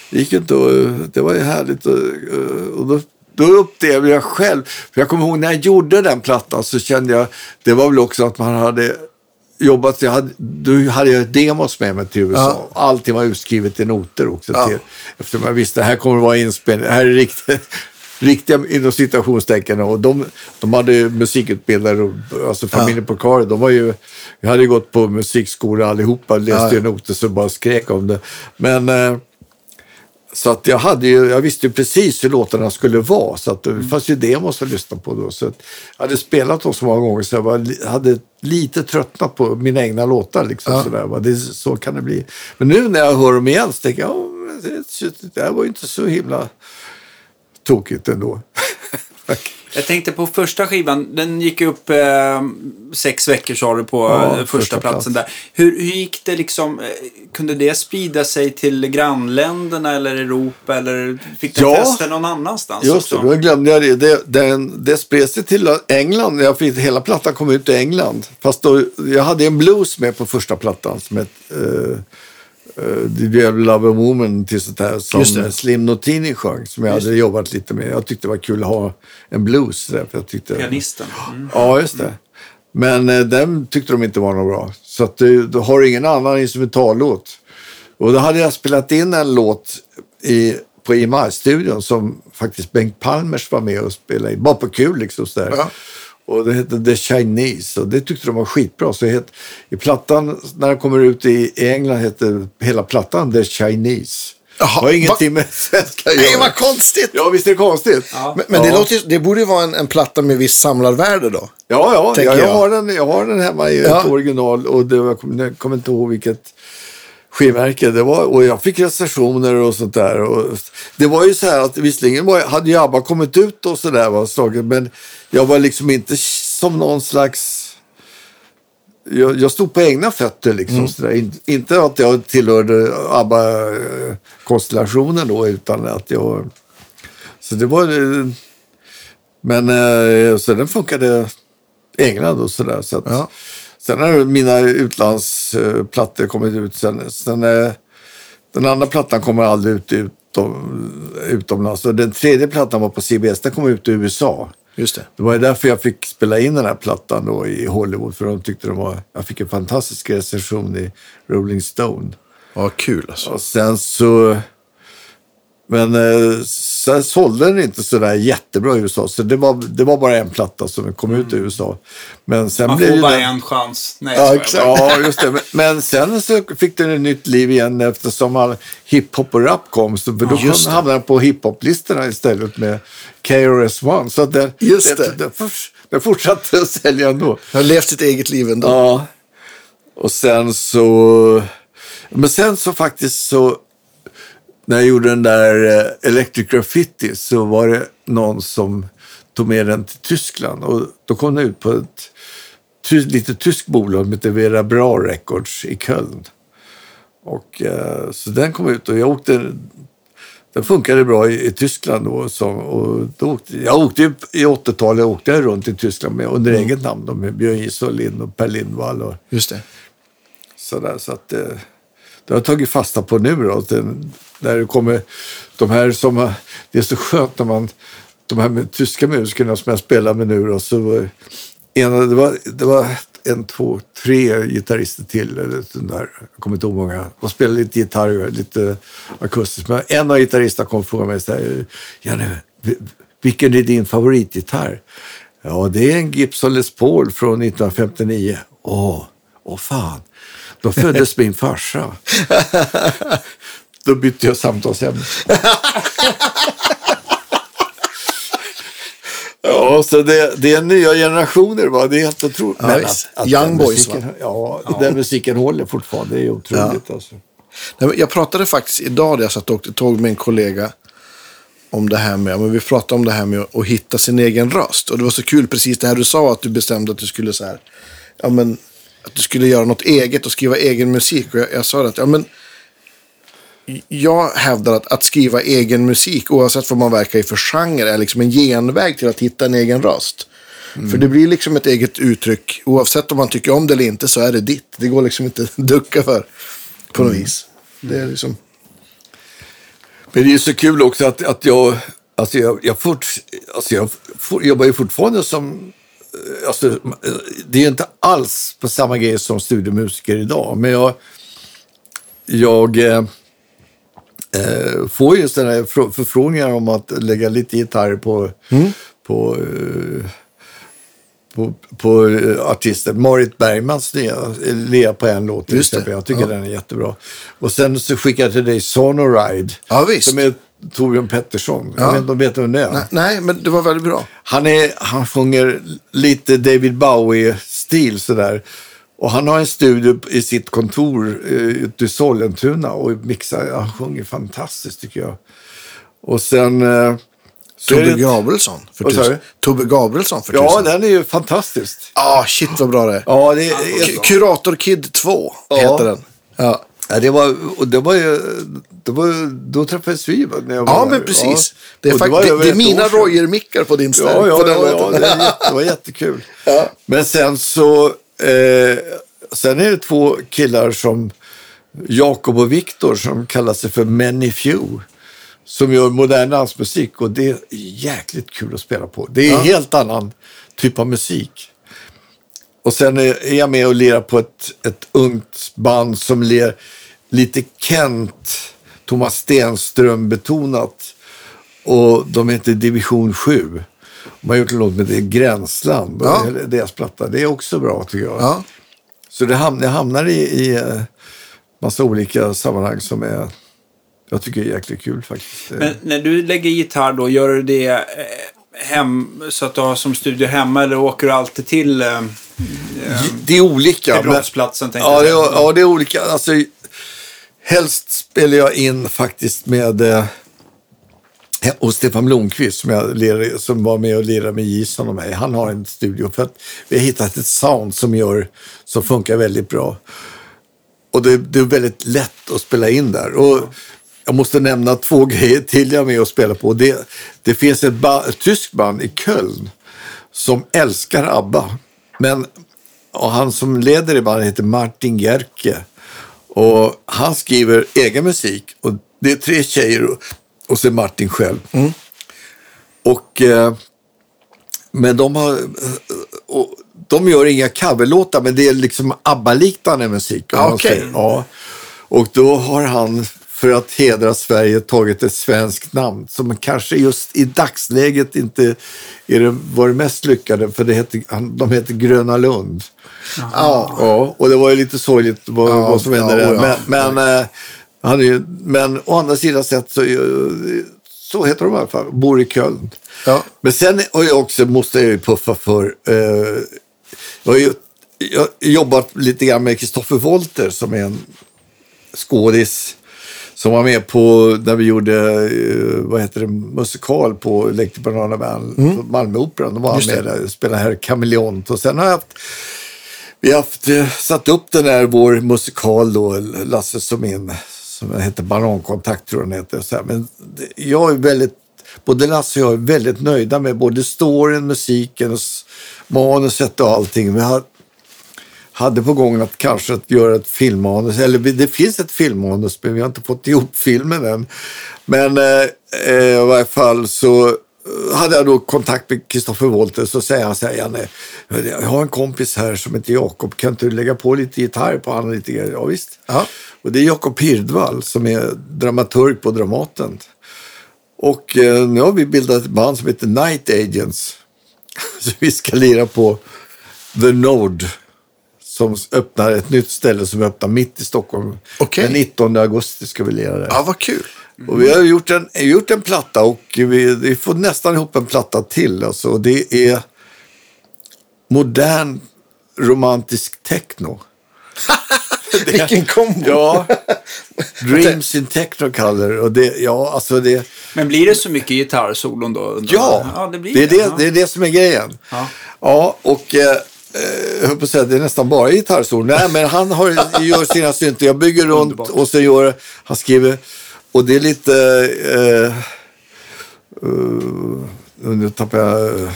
det gick inte att, det var ju härligt och, och då, då upplevde jag själv, för jag kommer ihåg när jag gjorde den plattan så kände jag, det var väl också att man hade jobbat, jag hade, då hade jag demos med mig till USA. Allting var utskrivet i noter också. Ja. Till, eftersom jag visste, här kommer det vara inspelning, här är riktigt riktiga inom citationstecken och de, de hade musikutbildare, och, alltså familjen på Kari, de var ju, jag hade ju gått på musikskola allihopa, läste Ja, ja. noter så bara skrek om det. Men eh, så att jag, hade ju, jag visste ju precis hur låtarna skulle vara. Så att det fanns ju demos att lyssna på då. Så jag hade spelat dem så många gånger så jag var, hade lite tröttnat på mina egna låtar. Liksom, Ja. sådär, va. det, så kan det bli. Men nu när jag hör dem igen så tänker jag, ja, det, det här var ju inte så himla tokigt ändå. Jag tänkte på första skivan, den gick upp eh, sex veckor sa du på Ja, eh, första, första platsen där. Hur, hur gick det liksom, eh, kunde det sprida sig till grannländerna eller Europa eller fick den Ja. fäste någon annanstans Just det, också? då glömde jag det. Det, den, det spred sig till England. Jag fick, hela plattan kom ut i England. Fast då, jag hade en blues med på första plattan som hette uh, uh, you ever love a woman? Till sånt här, som Just. Slim Notini sjöng. Som jag hade jobbat lite med. Jag tyckte det var kul att ha en blues. Där, jag tyckte, Pianisten. Mm. Ja, just det. Men eh, den tyckte de inte var något bra. Så att du, du har ingen annan instrumentallåt. Och då hade jag spelat in en låt i, på EMI-studion som faktiskt Bengt Palmers var med och spelade in. Bara på kul liksom. Sådär. Ja. Och det hette The Chinese och det tyckte de var skitbra. Så het, i plattan, när den kommer ut i, i England, heter hela plattan The Chinese. Jaha, det har ingenting med svenska att Nej, göra. vad konstigt! Ja, visst är det konstigt? Ja. Men, men det, Ja. låter, ju- det borde ju vara en, en platta med viss samlarvärde då. Ja, ja, ja jag, jag. har den, jag har den hemma i Ja. ett original och det, jag kommer jag kommer inte ihåg vilket skivmärke det var. Och jag fick recensioner och sånt där. Och det var ju så här att visserligen var, hade ju ABBA kommit ut och sådär, var slaget, men jag var liksom inte som någon slags... Jag, jag stod på egna fötter liksom. Så där. In, inte att jag tillhörde ABBA-konstellationen då, utan att jag... Så det var... Men eh, så den funkade i England och sådär. Så att, Ja. Sen har mina utlandsplattor kommit ut. Sen, sen, eh, den andra plattan kommer aldrig ut utom, utomlands. Och den tredje plattan var på CBS. Den kom ut i USA. Just det. Det var därför jag fick spela in den här plattan då i Hollywood. För de tyckte de var... Jag fick en fantastisk recension i Rolling Stone. Ja, kul alltså. Och sen så... Men eh, sen sålde den inte så där jättebra i USA. Så det var, det var bara en platta som kom ut i USA. Men sen Man blev får bara den... en chans. Nej, Ja. Ja, just det. Men, men sen så fick den ett nytt liv igen eftersom all hiphop och rap kom. Så för då kom, det. hamnade den på hiphop-listorna istället med KRS-One. Så den, Just det. Den, den, den fortsatte att sälja ändå. Jag har levt sitt eget liv ändå. Ja. Och sen så... Men sen så faktiskt så... När jag gjorde den där eh, Electric Graffiti så var det någon som tog med den till Tyskland. Och då kom den ut på ett lite tyskt bolag som heter Vera Bra Records i Köln. Och, eh, så den kom ut och jag åkte... Den funkade bra i, i Tyskland då. Så, och då åkte, jag åkte ju, I 80-talet åkte jag runt i Tyskland med, under eget namn. Då, med Björn Jihse och Per Lindvall och Just det. sådär. Så att, eh, det har jag tagit fasta på nu då. att Den, när det kommer de här som... har- Det är så skönt när man... De här med, tyska musikerna som jag spelar med nu då. Så var, det, var, det var en, två, tre gitarrister till. Eller den där. Jag kommer inte ihåg många. De spelade lite gitarr, lite akustiskt. Men en av gitarristerna kom och frågade mig så här. Janne, vilken är din favoritgitarr? Ja, det är en Gibson Les Paul från 1959. Åh, åh fan. Då föddes min farsa. Då bytte jag samtalsämne. Ja, så det, det är nya generationer. Va? Det är helt otroligt. Ja, Men att, att Young boys, musiken, Ja, den musiken håller fortfarande. Det är otroligt. Alltså. Nej, men Jag pratade faktiskt idag när jag satt och åkte tåg med en kollega om det här med, men vi pratade om det här med att, hitta sin egen röst. Och det var så kul, precis det här du sa, att du bestämde att du skulle så här, ja men, att du skulle göra något eget och skriva egen musik. Och jag, jag sa att, ja men, jag hävdar att, att skriva egen musik, oavsett vad man verkar i för genre, är liksom en genväg till att hitta en egen röst. För det blir liksom ett eget uttryck, oavsett om man tycker om det eller inte, så är det ditt. Det går liksom inte att ducka för, på något vis. Det är liksom... Men det är ju så kul också att, att jag, alltså jag, jag, fort, alltså jag for, jobbar ju fortfarande som, eh, alltså, eh, det är inte alls på samma grej som studiemusiker idag, men jag, jag eh, får ju sådana här frå- förfrågningar om att lägga lite gitarr på, på eh, på, på eh, artisten. Marit Bergmans nya, eh, Lea på en låt till Just exempel. Jag tycker Ja. den är jättebra. Och sen så skickade jag till dig Sonoride. Ja, visst. Som är Torbjörn Pettersson. Ja. Jag vet inte om vet vem det är? Nej, nej, men det var väldigt bra. Han, är, han sjunger lite David Bowie-stil sådär. Och han har en studio i sitt kontor eh, ute i Sollentuna och mixar. Han sjunger fantastiskt tycker jag. Och sen... Eh, Tobbe Gabrielsson. För tusen. Tobbe Gabrielsson för Ja, tusen. den är ju fantastisk. Ah, shit vad bra det är. Ja, det är, Kurator Kid 2 Ja. heter den. Ja, Ja, det var, och det var ju, det var, då träffades vi när jag var ja där. men precis. Ja. Det är, fakt- var det, det är mina. Royer-mickar på din ställ. Ja, ja, på den ja, ja det, jätte- det var jättekul. Ja. Men sen så, eh, sen är det två killar som Jakob och Viktor som kallar sig för Many Few. Som gör modern dansmusik och det är jäkligt kul att spela på. Det är en helt annan typ av musik. Och sen är är jag med och lirar på ett, ett ungt band som ler lite Kent, Thomas Stenström betonat. Och de heter Division 7. De har gjort en låt med det Gränsland. Ja. Deras platta. Det är också bra tycker jag. Ja. Så det hamnar, jag hamnar i, i eh, massa olika sammanhang som är... jag tycker det är jäkligt kul faktiskt. Men när du lägger gitarr då, gör du det eh, hem, så att du har som studio hemma eller åker du alltid till eh, det är olika. till men- brottsplatsen? tänkte Ja, det är, ja, det är olika. Alltså, helst spelar jag in faktiskt med eh, och Stefan Blomqvist som, jag lirar, som var med och lirade med Gison och mig. Han har en studio för att vi har hittat ett sound som, gör, som funkar väldigt bra. Och det, det är väldigt lätt att spela in där. Och jag måste nämna två grejer till jag är med och spelar på. Det, det finns ett, ba, ett tyskt band i Köln som älskar ABBA. Men och han som leder i bandet heter Martin Gerke. Och han skriver egen musik. Och det är tre tjejer och, är Martin själv. Och, eh, men de har... Och, de gör inga coverlåtar, men det är liksom ABBA-liknande musik. om Ja, säger. Och då har han, för att hedra Sverige, tagit ett svenskt namn som kanske just i dagsläget inte är det, var det mest lyckade, för det heter, han, de heter Gröna Lund. Ja. Ja, och det var ju lite sorgligt vad, Ja, vad som hände där. Men, men, eh, han är ju, men å andra sidan sett så, ju- så heter de i alla fall, bor i Köln. Ja. Men sen har jag också, måste jag ju puffa för, eh, jag har ju jag jobbat lite grann med Kristoffer Wolter som är en skådis som var med på när vi gjorde eh, vad heter det, musikal på Electric Banana Band på Malmöoperan. Då var han Mm. Med där och spelade här Kameleont. Och sen har jag haft vi har haft, eh, satt upp den här, vår musikal då, Lasse som in, som heter Banankontakt tror jag den heter. Så här. Men jag är väldigt, både Lasse och jag är väldigt nöjda med både storyn, musiken, och manuset och allting. Vi har, hade på gång att kanske att göra ett filmmanus, eller det finns ett filmmanus men vi har inte fått ihop filmen än. Men eh, eh i varje fall så eh, hade jag då kontakt med Kristoffer Wolter så säger han så här, Janne, jag har en kompis här som heter Jakob, kan inte du lägga på lite gitarr på honom? Lite grejer?" Ja, visst. Ja. Och det är Jakob Hirdvall som är dramaturg på Dramaten. Och eh, nu har vi bildat ett band som heter Night Agents. Så vi ska lira på The Node som öppnar ett nytt ställe som öppnar mitt i Stockholm. Okej. Den 19 augusti ska vi lira där. ja, vad kul. Och vi har gjort en, gjort en platta och vi, vi får nästan ihop en platta till. Alltså. Det är modern romantisk techno. Vilken kombo. Ja, Dreams in Techno kallar det. och det. Ja, alltså det. Men blir det så mycket gitarrsolon då? Ja, ja det blir det, är det, ja. det är det som är grejen. Ja. Ja, och eh, eh, jag höll på att säga, det är nästan bara gitarrsolo. Nej, men han har, gör sina synter. Jag bygger runt Underbart. och så gör han skriver. Och det är lite... Eh, uh, nu tappar jag... Uh,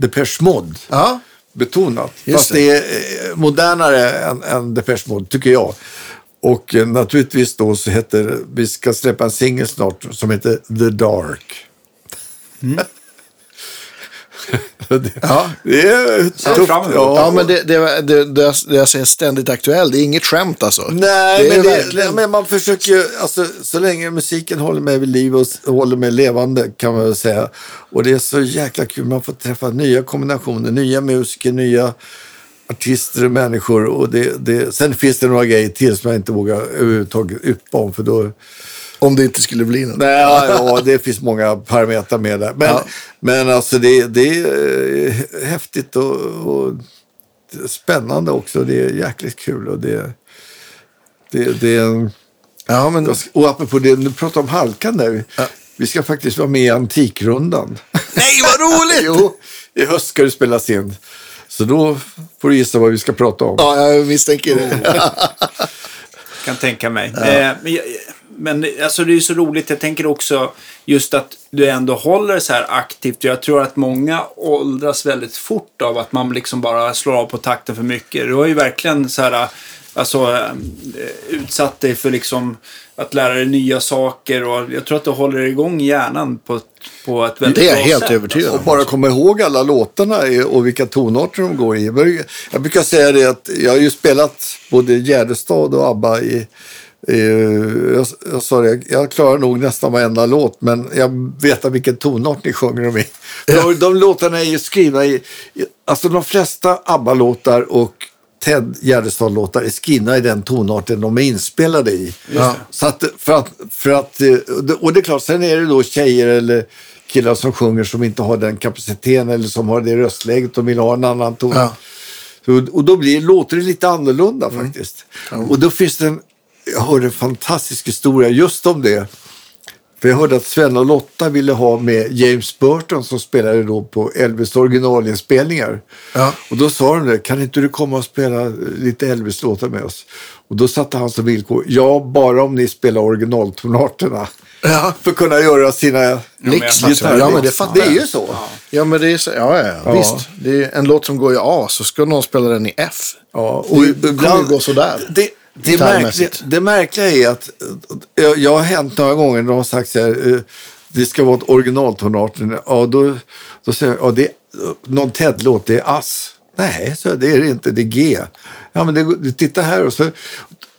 Depeche Mode Ja, betonat. Just Fast det. är eh, modernare än, än Depeche Mode, tycker jag. Och eh, naturligtvis då så heter vi ska släppa en singel snart som heter The Dark. Det, Ja. det är tufft. emot. ja men det, det, det, det, det jag säger ständigt aktuell. Det är inget skämt alltså. Nej, Det är men, det, verkligen- nej, men man försöker ju, alltså, så länge musiken håller mig vid liv och håller mig levande kan man väl säga. Och det är så jäkla kul, man får träffa nya kombinationer, nya musiker, nya artister och människor. Och det, det, sen finns det några grejer till som jag inte vågar överhuvudtaget yppa om. För då, Om det inte skulle bli något. nej, ja, ja, det finns många parametrar med där. Men, Ja. men alltså det, det är eh, häftigt och, och spännande också. Det är jäkligt kul. Och det, det, det är en... Ja, men... Och apropå det, du pratar om halkan där. Vi ska faktiskt vara med i Antikrundan. Nej, vad roligt! jo, i höst ska det spelas in. Så då får du gissa vad vi ska prata om. Ja, jag misstänker det. kan tänka mig. Eh, men, alltså, det är så roligt. Jag tänker också just att du ändå håller så här aktivt. Jag tror att många åldras väldigt fort av att man liksom bara slår av på takten för mycket. Du har ju verkligen så här, alltså, eh, utsatt dig för liksom att lära dig nya saker. Och jag tror att du håller igång hjärnan på, ett- på ett väldigt Det är jag bra helt sätt, övertygad Och om. bara komma ihåg alla låtarna och vilka tonarter de går i. Jag brukar- Jag brukar säga det att jag har ju spelat både Gärdestad och ABBA i- jag, jag sa det, jag klarar nog nästan varenda låt men jag vet vilken tonart ni sjunger dem i. De, de låtarna är ju skrivna i, alltså de flesta ABBA-låtar och Ted Gärdestad-låtar är skrivna i den tonarten de är inspelade i. Ja. Så att, för att, för att, eh, och det är klart, sen är det då tjejer eller killar som sjunger som inte har den kapaciteten eller som har det röstläget och vill ha en annan ton. Ja. Och då blir, låter det lite annorlunda faktiskt. Och då finns det en, jag hörde en fantastisk historia just om det. För jag hörde att Sven och Lotta ville ha med James Burton som spelade då på Elvis originalinspelningar. Ja. Och då sa de det, kan inte du komma och spela lite Elvis-låtar med oss? Och då satte han som villkor, ja bara om ni spelar originaltonarterna. Ja. För att kunna göra sina fattar. Ja, men det fattar Det är ju så. Ja, men det är så, ja, ja, ja, visst. Det är en låt som går i A, så ska någon spela den i F. Ja, och det kommer ju gå sådär. Det, det, märkliga, det märkliga är att eh, jag, har hänt några gånger när de har sagt så här, eh, det ska vara ett originaltonarten. Ja, då, då säger jag, ja, det är någon Ted-låt, det är Ass. Nej, så det är det inte, det är G. Ja, men det, titta här och så.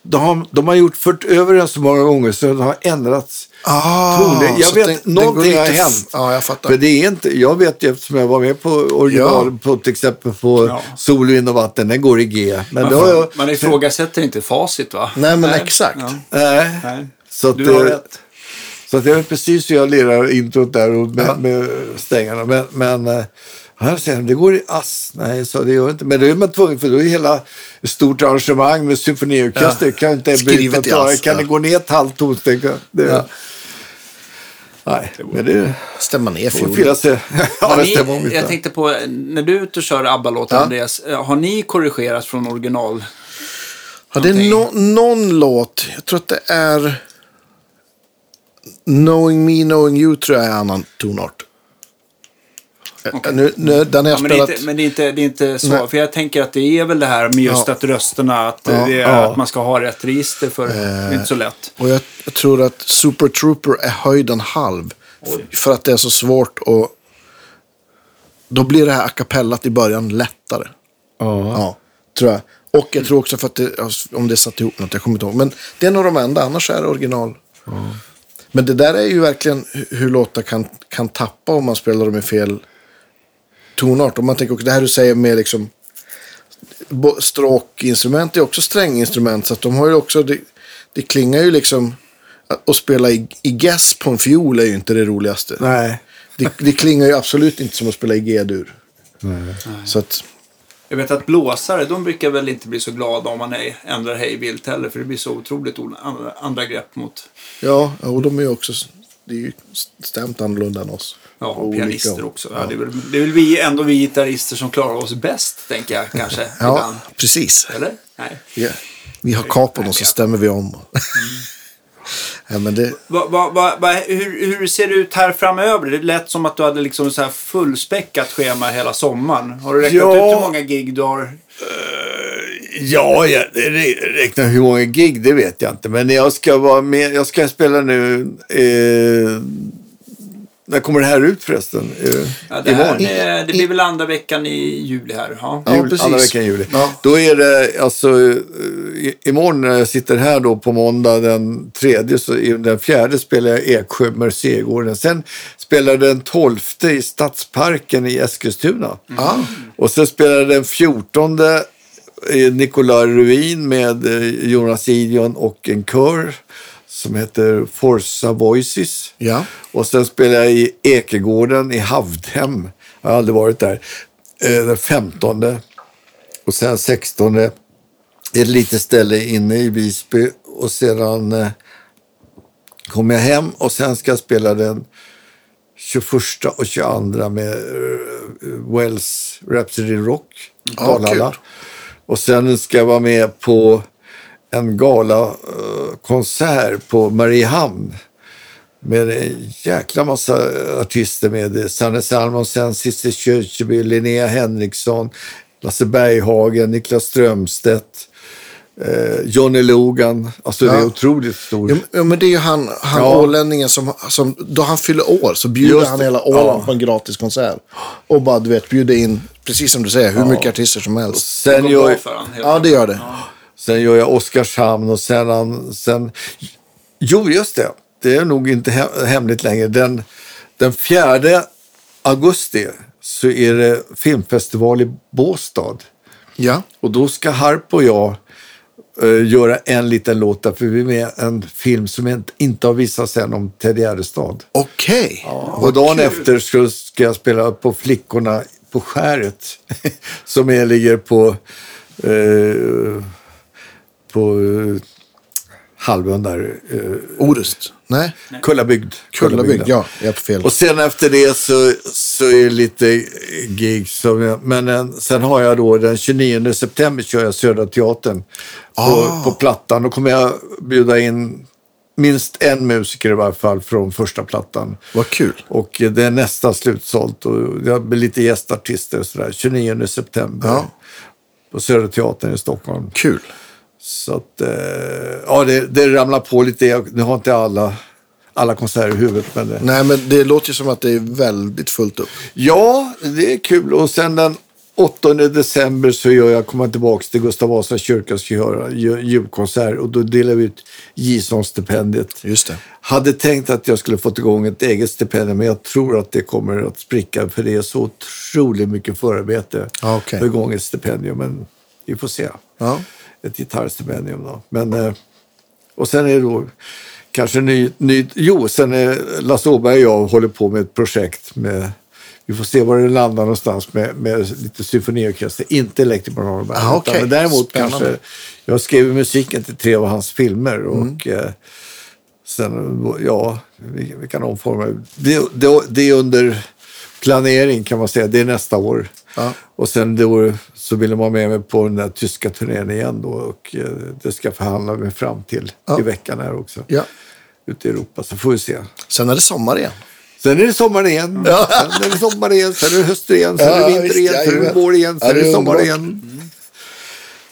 De har, de har gjort fört över den så många gånger så den har ändrats. Ah, toner. Jag vet, den- någonting har hänt. Ja, jag fattar. För det är inte, jag vet ju eftersom jag var med på original, på, till exempel på Ja. Sol, vind och vatten, den går i G. Men Man, jag, man ifrågasätter inte facit va? Nej, men exakt. Ja. Nej. Nej. Så att, Du har eh, rätt. Så att jag vet precis hur jag lirar introt där och med, med stängarna. Men, men eh, han säger det går i ass. Nej, så det gör inte. Men då är man tvungen, för då är hela stort arrangemang med symfoniorkester. Ja. Kan inte Skrivet i ass, Kan ja. det gå ner ett halvt tonsteg? Det, Ja. Nej, men det Stämma ner fiolen. Ja, det ni, jag tänkte på, när du är ute och kör ABBA-låtar, Ja. Andreas, eh, har ni korrigerat från original? Ja, det är no, någon låt. Jag tror att det är... Knowing Me, Knowing You tror jag är annan tonart. Okej. Nu, nu, den har jag Ja, men det är spelat... inte, men det är inte, det är inte så. Nej. För jag tänker att det är väl det här med just Ja. att rösterna, att, Ja. det är, Ja. att man ska ha rätt register för. det är inte så lätt. Och jag, jag tror att Super Trooper är höjden halv. För att det är så svårt och Då blir det här a cappellat i början lättare. Ja. Ja, tror jag. Och jag tror också för att det, alltså, om det är satt ihop något, jag kommer inte ihåg. Men det är nog de enda, annars är det original. Men det där är ju verkligen hu- hur låtar kan, kan tappa om man spelar dem i fel tonart. Om man tänker också det här du säger med liksom stråkinstrument är också stränginstrument. Så att de har ju också, det, det klingar ju liksom, att spela i, i gäss på en fiol är ju inte det roligaste. Nej. Det, det klingar ju absolut inte som att spela i G-dur. Så att, Jag vet att blåsare, de brukar väl inte bli så glada om man är, ändrar hej vilt heller. För det blir så otroligt andra grepp mot ja, och de är ju också, det är ju stämt annorlunda än oss. Ja, Och olika. pianister också. Ja. det, är väl, det är väl vi, ändå vi gitarrister som klarar oss bäst, tänker jag kanske. Ja, ibland. precis. Eller? Nej. Ja. Vi har kapon och så stämmer vi om. ja, men det, Va, va, va, hur, hur ser det ut här framöver? Det lät som att du hade liksom så här fullspäckat schema hela sommaren. Har du räknat Ja. ut hur många gig du har? Ja, jag räknar hur många gig, det vet jag inte. Men jag ska vara med, jag ska spela nu, eh, när kommer det här ut förresten? Eh, Ja, det, här, det, det blir väl andra veckan i juli här. Ja. Ja, Jul, precis. Andra veckan i juli. Ja. Då är det alltså eh, i- imorgon när jag sitter här då på måndag den tredje så i- den fjärde spelar jag Eksjö Mercégården. Sen spelar jag den tolfte i Stadsparken i Eskilstuna. ja. Och sen spelar jag den fjortonde i Nicolai Ruin med eh, Jonas Idion och en kör som heter Forza Voices. Ja. Och sen spelar jag i Ekegården i Havdhem. Jag har aldrig varit där. Eh, Den 15. Och sen 16. är ett litet ställe inne i Visby. Och sedan eh, kommer jag hem och sen ska jag spela den 21 och 22 med eh, Wells Rhapsody Rock. Ja, Dalarna. kul. Och sen ska jag vara med på en gala-konsert på Mariehamn med en jäkla massa artister med Sanne Salmonsen, Cissi Kyrkjeby, Linnea Henriksson, Lasse Berghagen, Niklas Strömstedt, eh, Johnny Logan. Alltså det är Ja. otroligt stort. Ja, men- ja, det är ju han, han Ja. ålänningen som, som, då han fyller år så bjuder Just han det. hela Åland Ja. på en gratis konsert. Och bara, du vet, bjuder in, precis som du säger, hur mycket artister som helst. Det Sen går gör, bra för han, Ja, det gör det. Sen gör jag Oskarshamn och sen, sen... Jo, just det. Det är nog inte he- hemligt längre. Den, den 4 augusti så är det filmfestival i Båstad. Ja. Och då ska Harp och jag eh, göra en liten låt där, för vi är med en film som inte- har visats än om Ted Gärdestad. Okej. Och dagen efter ska, ska jag spela på Flickorna på skäret. som är, ligger på, eh, på eh, halvön där. Eh, Orust? Nej. Kullabygd. Kullabygd, ja. Jag på fel. Och sen efter det så, så är det lite gig. Som jag, men en, sen har jag då den 29 september kör jag Södra Teatern på, Ah. på Plattan. Då kommer jag bjuda in minst en musiker i varje fall från första plattan. Vad kul. Och eh, det är nästan slutsålt och jag blir lite gästartister och sådär. 29 september Ja. på Södra Teatern i Stockholm. Kul. Så att, eh, ja det, det ramlar på lite. Nu har inte alla, alla konserter i huvudet men det, Nej, men det låter ju som att det är väldigt fullt upp. Ja, det är kul. Och sen den 8 december så gör jag, kommer jag tillbaka till Gustav Vasa kyrka och ska göra ju- julkonsert. Och då delar vi ut Gisonstipendiet. Just det. Hade tänkt att jag skulle fått igång ett eget stipendium, men jag tror att det kommer att spricka för det är så otroligt mycket förarbete att få igång ett stipendium. Men vi får se. Ja. Ett gitarrstipendium då. Men, eh, och sen är det då kanske ny, ny jo, sen är Lasse Åberg och jag håller på med ett projekt med vi får se var det landar någonstans med, med lite symfoniorkester, inte Electric Banana Band. Ah, Men däremot Spännande. kanske, jag skrev musiken till tre av hans filmer och Mm. eh, sen, ja, vi, vi kan omforma det. Det, det är under planering kan man säga, det är nästa år. Ja. Och sen då så ville man med mig på den där tyska turnén igen då och eh, det ska jag förhandla mig fram till Ja. i veckan här också. Ja. Ute i Europa, så får vi se. Sen är det sommar igen. Sen är det sommar igen, sen är det sommar igen, sen är det höst igen, sen är Ja, det vinter igen, sen är det vår igen, sen Ja, är det sommar igen.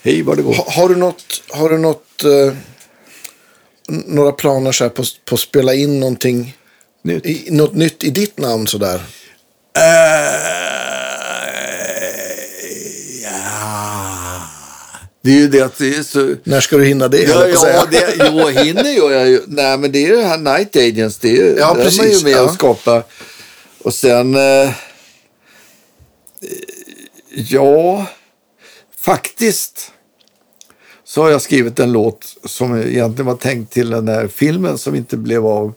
Hej vad det går. Ha, har du något, har du något eh, några planer så här på, på att spela in någonting, Nytt. i, något nytt i ditt namn sådär? Eh, Det är ju det att det är så... När ska du hinna det? Ja, ja det, jo, hinner gör jag ju. Nej, men det är det här Night Agents. Det är ju, Ja, där är man ju precis, med ja. och skapar. Och sen... Eh, ja, faktiskt så har jag skrivit en låt som egentligen var tänkt till den här filmen som inte blev av.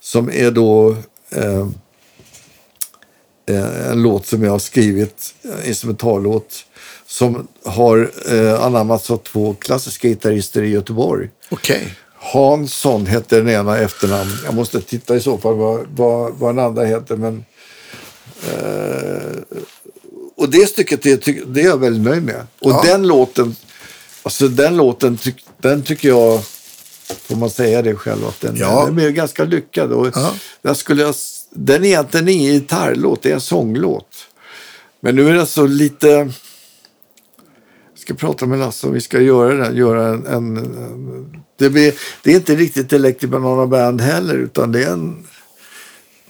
Som är då eh, eh, en låt som jag har skrivit, en instrumentallåt som har eh, anammats av två klassiska gitarrister i Göteborg. Okej. Hansson hette den ena efternamn. Jag måste titta i så fall vad, vad, vad den andra heter. Men, eh, och det stycket det, det är jag väldigt nöjd med. Och Ja. den låten, alltså den låten, den tycker jag, får man säga det själv, att den, Ja. den är ganska lyckad. Och Ja. den, skulle jag, den är egentligen ingen gitarrlåt, det är en sånglåt. Men nu är det så lite... Ska prata med Lasse om vi ska göra. Göra en, en, det, blir, det är inte riktigt Electric Banana Band heller, utan det är en...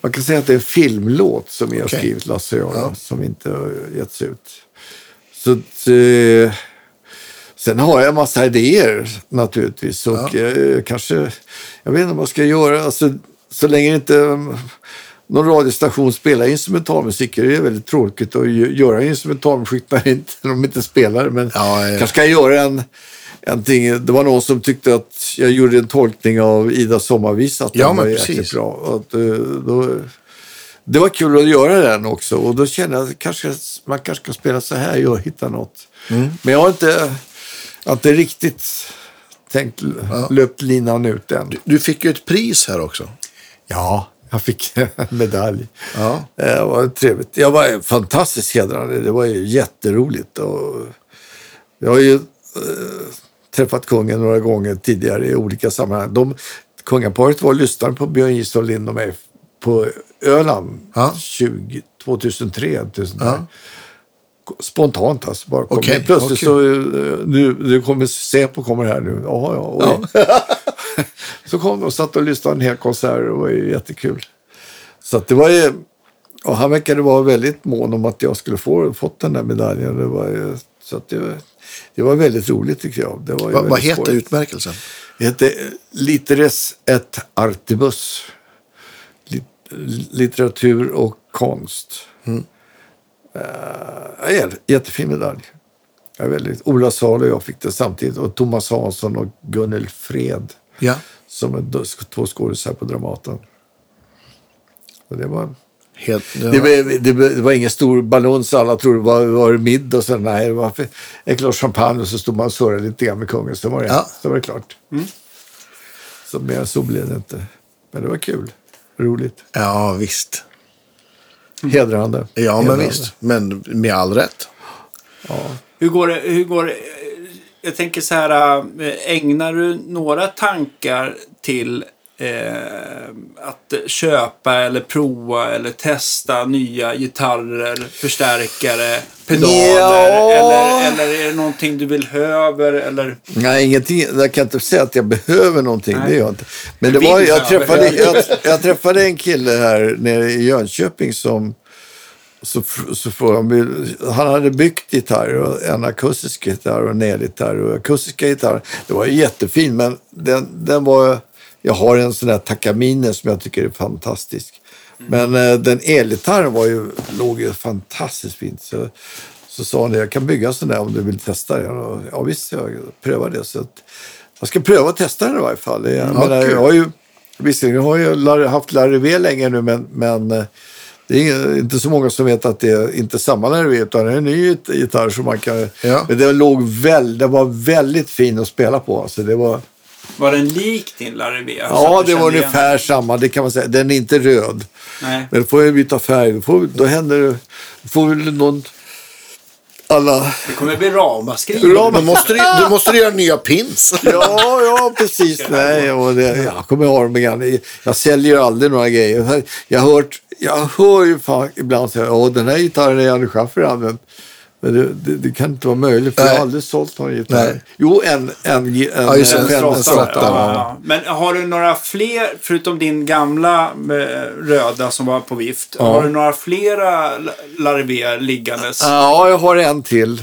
Man kan säga att det är en filmlåt som jag har Okej. skrivit, Lasse och jag, Ja. som inte har getts ut. Så att, eh, sen har jag en massa idéer naturligtvis. Och eh, kanske, jag vet inte vad jag ska göra. Alltså, så länge inte någon radiostation spelar instrumentalmusik. Det är väldigt tråkigt att gö- göra instrumentalmusik när inte, de inte spelar. Men Ja, ja. kanske ska jag göra en, en ting. Det var någon som tyckte att jag gjorde en tolkning av Ida sommarvisa. Att Ja, var men jäkligt precis. bra. Att, eh, då, det var kul att göra den också. Och då kände jag att kanske, man kanske ska spela så här och hitta något. Mm. Men jag har inte, jag inte riktigt tänkt löpt linan ut än. Du fick ju ett pris här också. Ja, jag fick en medalj. Ja. Det var trevligt. Jag var fantastiskt hedrad. Det var ju jätteroligt. Och jag har ju eh, träffat kungen några gånger tidigare i olika sammanhang. De, kungaparet var och lyssnade på Björn Gistad Lind och mig på Öland Ja. 20, 2003. 2000 Ja. Spontant alltså. Bara kom in. Plötsligt okej. så, eh, nu, nu kommer Säpo kommer här nu. Ja, ja, oj. så kom de och satt och lyssnade en hel konsert och det var ju jättekul. Så det var ju, och han verkade vara väldigt mån om att jag skulle få fått den där medaljen. Det var ju, så att det, det var väldigt roligt tycker jag. Det var Va, vad heter skoj. utmärkelsen? Det hette Literes et Artibus. Lit, litteratur och konst. Mm. Uh, jättefin medalj. Jag är väldigt, Ola Salo och jag fick det samtidigt. Och Thomas Hansson och Gunnel Fred. Ja. Som är två skådisar på Dramaten. Och det var... Helt. Det, var, det, var, det var ingen stor ballon så alla trodde det var, var det middag. Och så, nej, det var ett glas champagne och så stod man och surrade lite grann med kungen. Så var det, Ja. så var det klart. Så mer så blev det inte. Men det var kul. Roligt. ja, visst. Hedrande. Ja, men Hedrande. visst. Men med all rätt. Hur går det? Hur går det? Jag tänker så här, äh, ägnar du några tankar till eh, att köpa eller prova eller testa nya gitarrer, förstärkare, pedaler? Ja. Eller, eller är det någonting du vill ha över? Eller? Nej, ingenting. Jag kan inte säga att jag behöver någonting. Nej. Det gör jag inte. Men det var, jag, träffade, behöver. jag, jag träffade en kille här nere i Jönköping som så, så frågade han, han hade byggt gitarr, en akustisk gitarr och en elgitarr. Och akustiska gitarr, det var ju jättefin, men den, den var, jag har en sån där Takamine som jag tycker är fantastisk. Men eh, den elgitarren var ju, låg ju fantastiskt fint. Så, så sa han jag kan bygga en sån där om du vill testa den. Och, ja visst, jag prövar det. Så att, jag ska pröva att testa den i varje fall. Jag, Ja, menar, jag har ju, visserligen har jag haft Larry V länge nu, men, men eh, det är inte så många som vet att det är inte samma V, utan det är en ny git- gitarr som man kan... Ja. Men den låg väl, den var väldigt fin att spela på. Alltså det var, Var den lik din Larry? Så ja, det var kände igen ungefär samma, det kan man säga. Den är inte röd. Nej. Men får jag byta färg, då, får, då händer det... Då får väl någon... Alla... Det kommer bli ramaskri. Då måste du, du måste göra nya pins. Ja, ja, precis. Nej, och det, jag kommer ha dem igen. Jag säljer aldrig några grejer. Jag har hört, jag hör ju fan ibland säga att den här gitarren är Janne Schaffer använt. Men det, det, det kan inte vara möjligt för jag har Nej. aldrig sålt någon gitarr. Nej. Jo, en, en, en, Ja, just en, en Fender strata. Ja, ja. Men har du några fler, förutom din gamla eh, röda som var på vift, har du några flera L- Larry V liggandes? Ja, jag har en till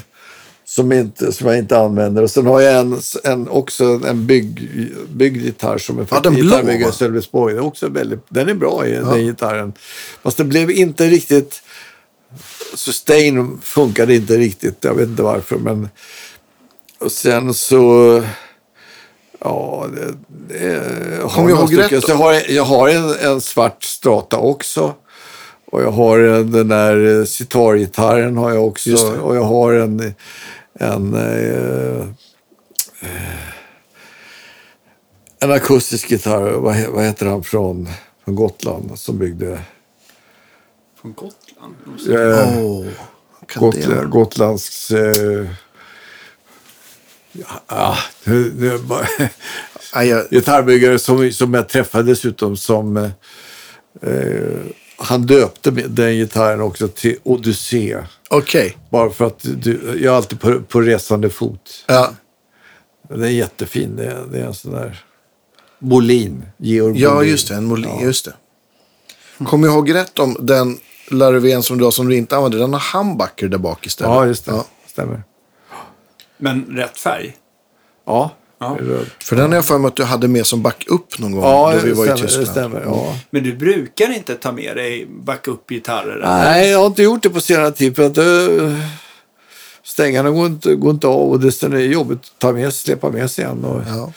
som, inte, som jag inte använder. Och sen har jag en, en, också en bygg, byggd gitarr som är faktiskt blå, gitarrbyggare i? Sölvesborg. Den är också väldigt, den är bra i den gitarren. Fast det blev inte riktigt... Sustain funkade inte riktigt. Jag vet inte varför. Men, och sen så... Ja, det, jag har jag ihåg rätt jag har, jag har en, en svart strata också. Och jag har en- den där eh, sitargitarren har jag också. Och jag har en, en, eh, eh, en akustisk gitarr. Vad, vad heter han från, från Gotland som byggde? Från Gotland? Eh, vara? Gotland, Gotlands... Eh, ja, ja, det, det, gitarrbyggare som, som jag träffade dessutom som... Eh, eh, han döpte den gitarren också till Odyssey. Okej. Bara för att du, jag är alltid på, på resande fot. Ja. Den är jättefin. Det är, det är en sån där... Bolin. Georg ja, Bolin. just det. En Molin. Just det. Kom jag ihåg rätt om den Larven som du har som du inte använder? Den har humbucker där bak istället. Ja, just det. Ja. Stämmer. Men rätt färg? Ja, Ja. För den har jag för mig att du hade med som backup någon gång. Ja, då vi var i stämmer. Det Tyskland. stämmer ja. Men du brukar inte ta med dig backup-gitarrer? Nej, jag har inte gjort det på senare tid. För att uh, stängarna går inte, går inte av och det är jobbigt att ta med, släppa med sig igen. Och, Ja.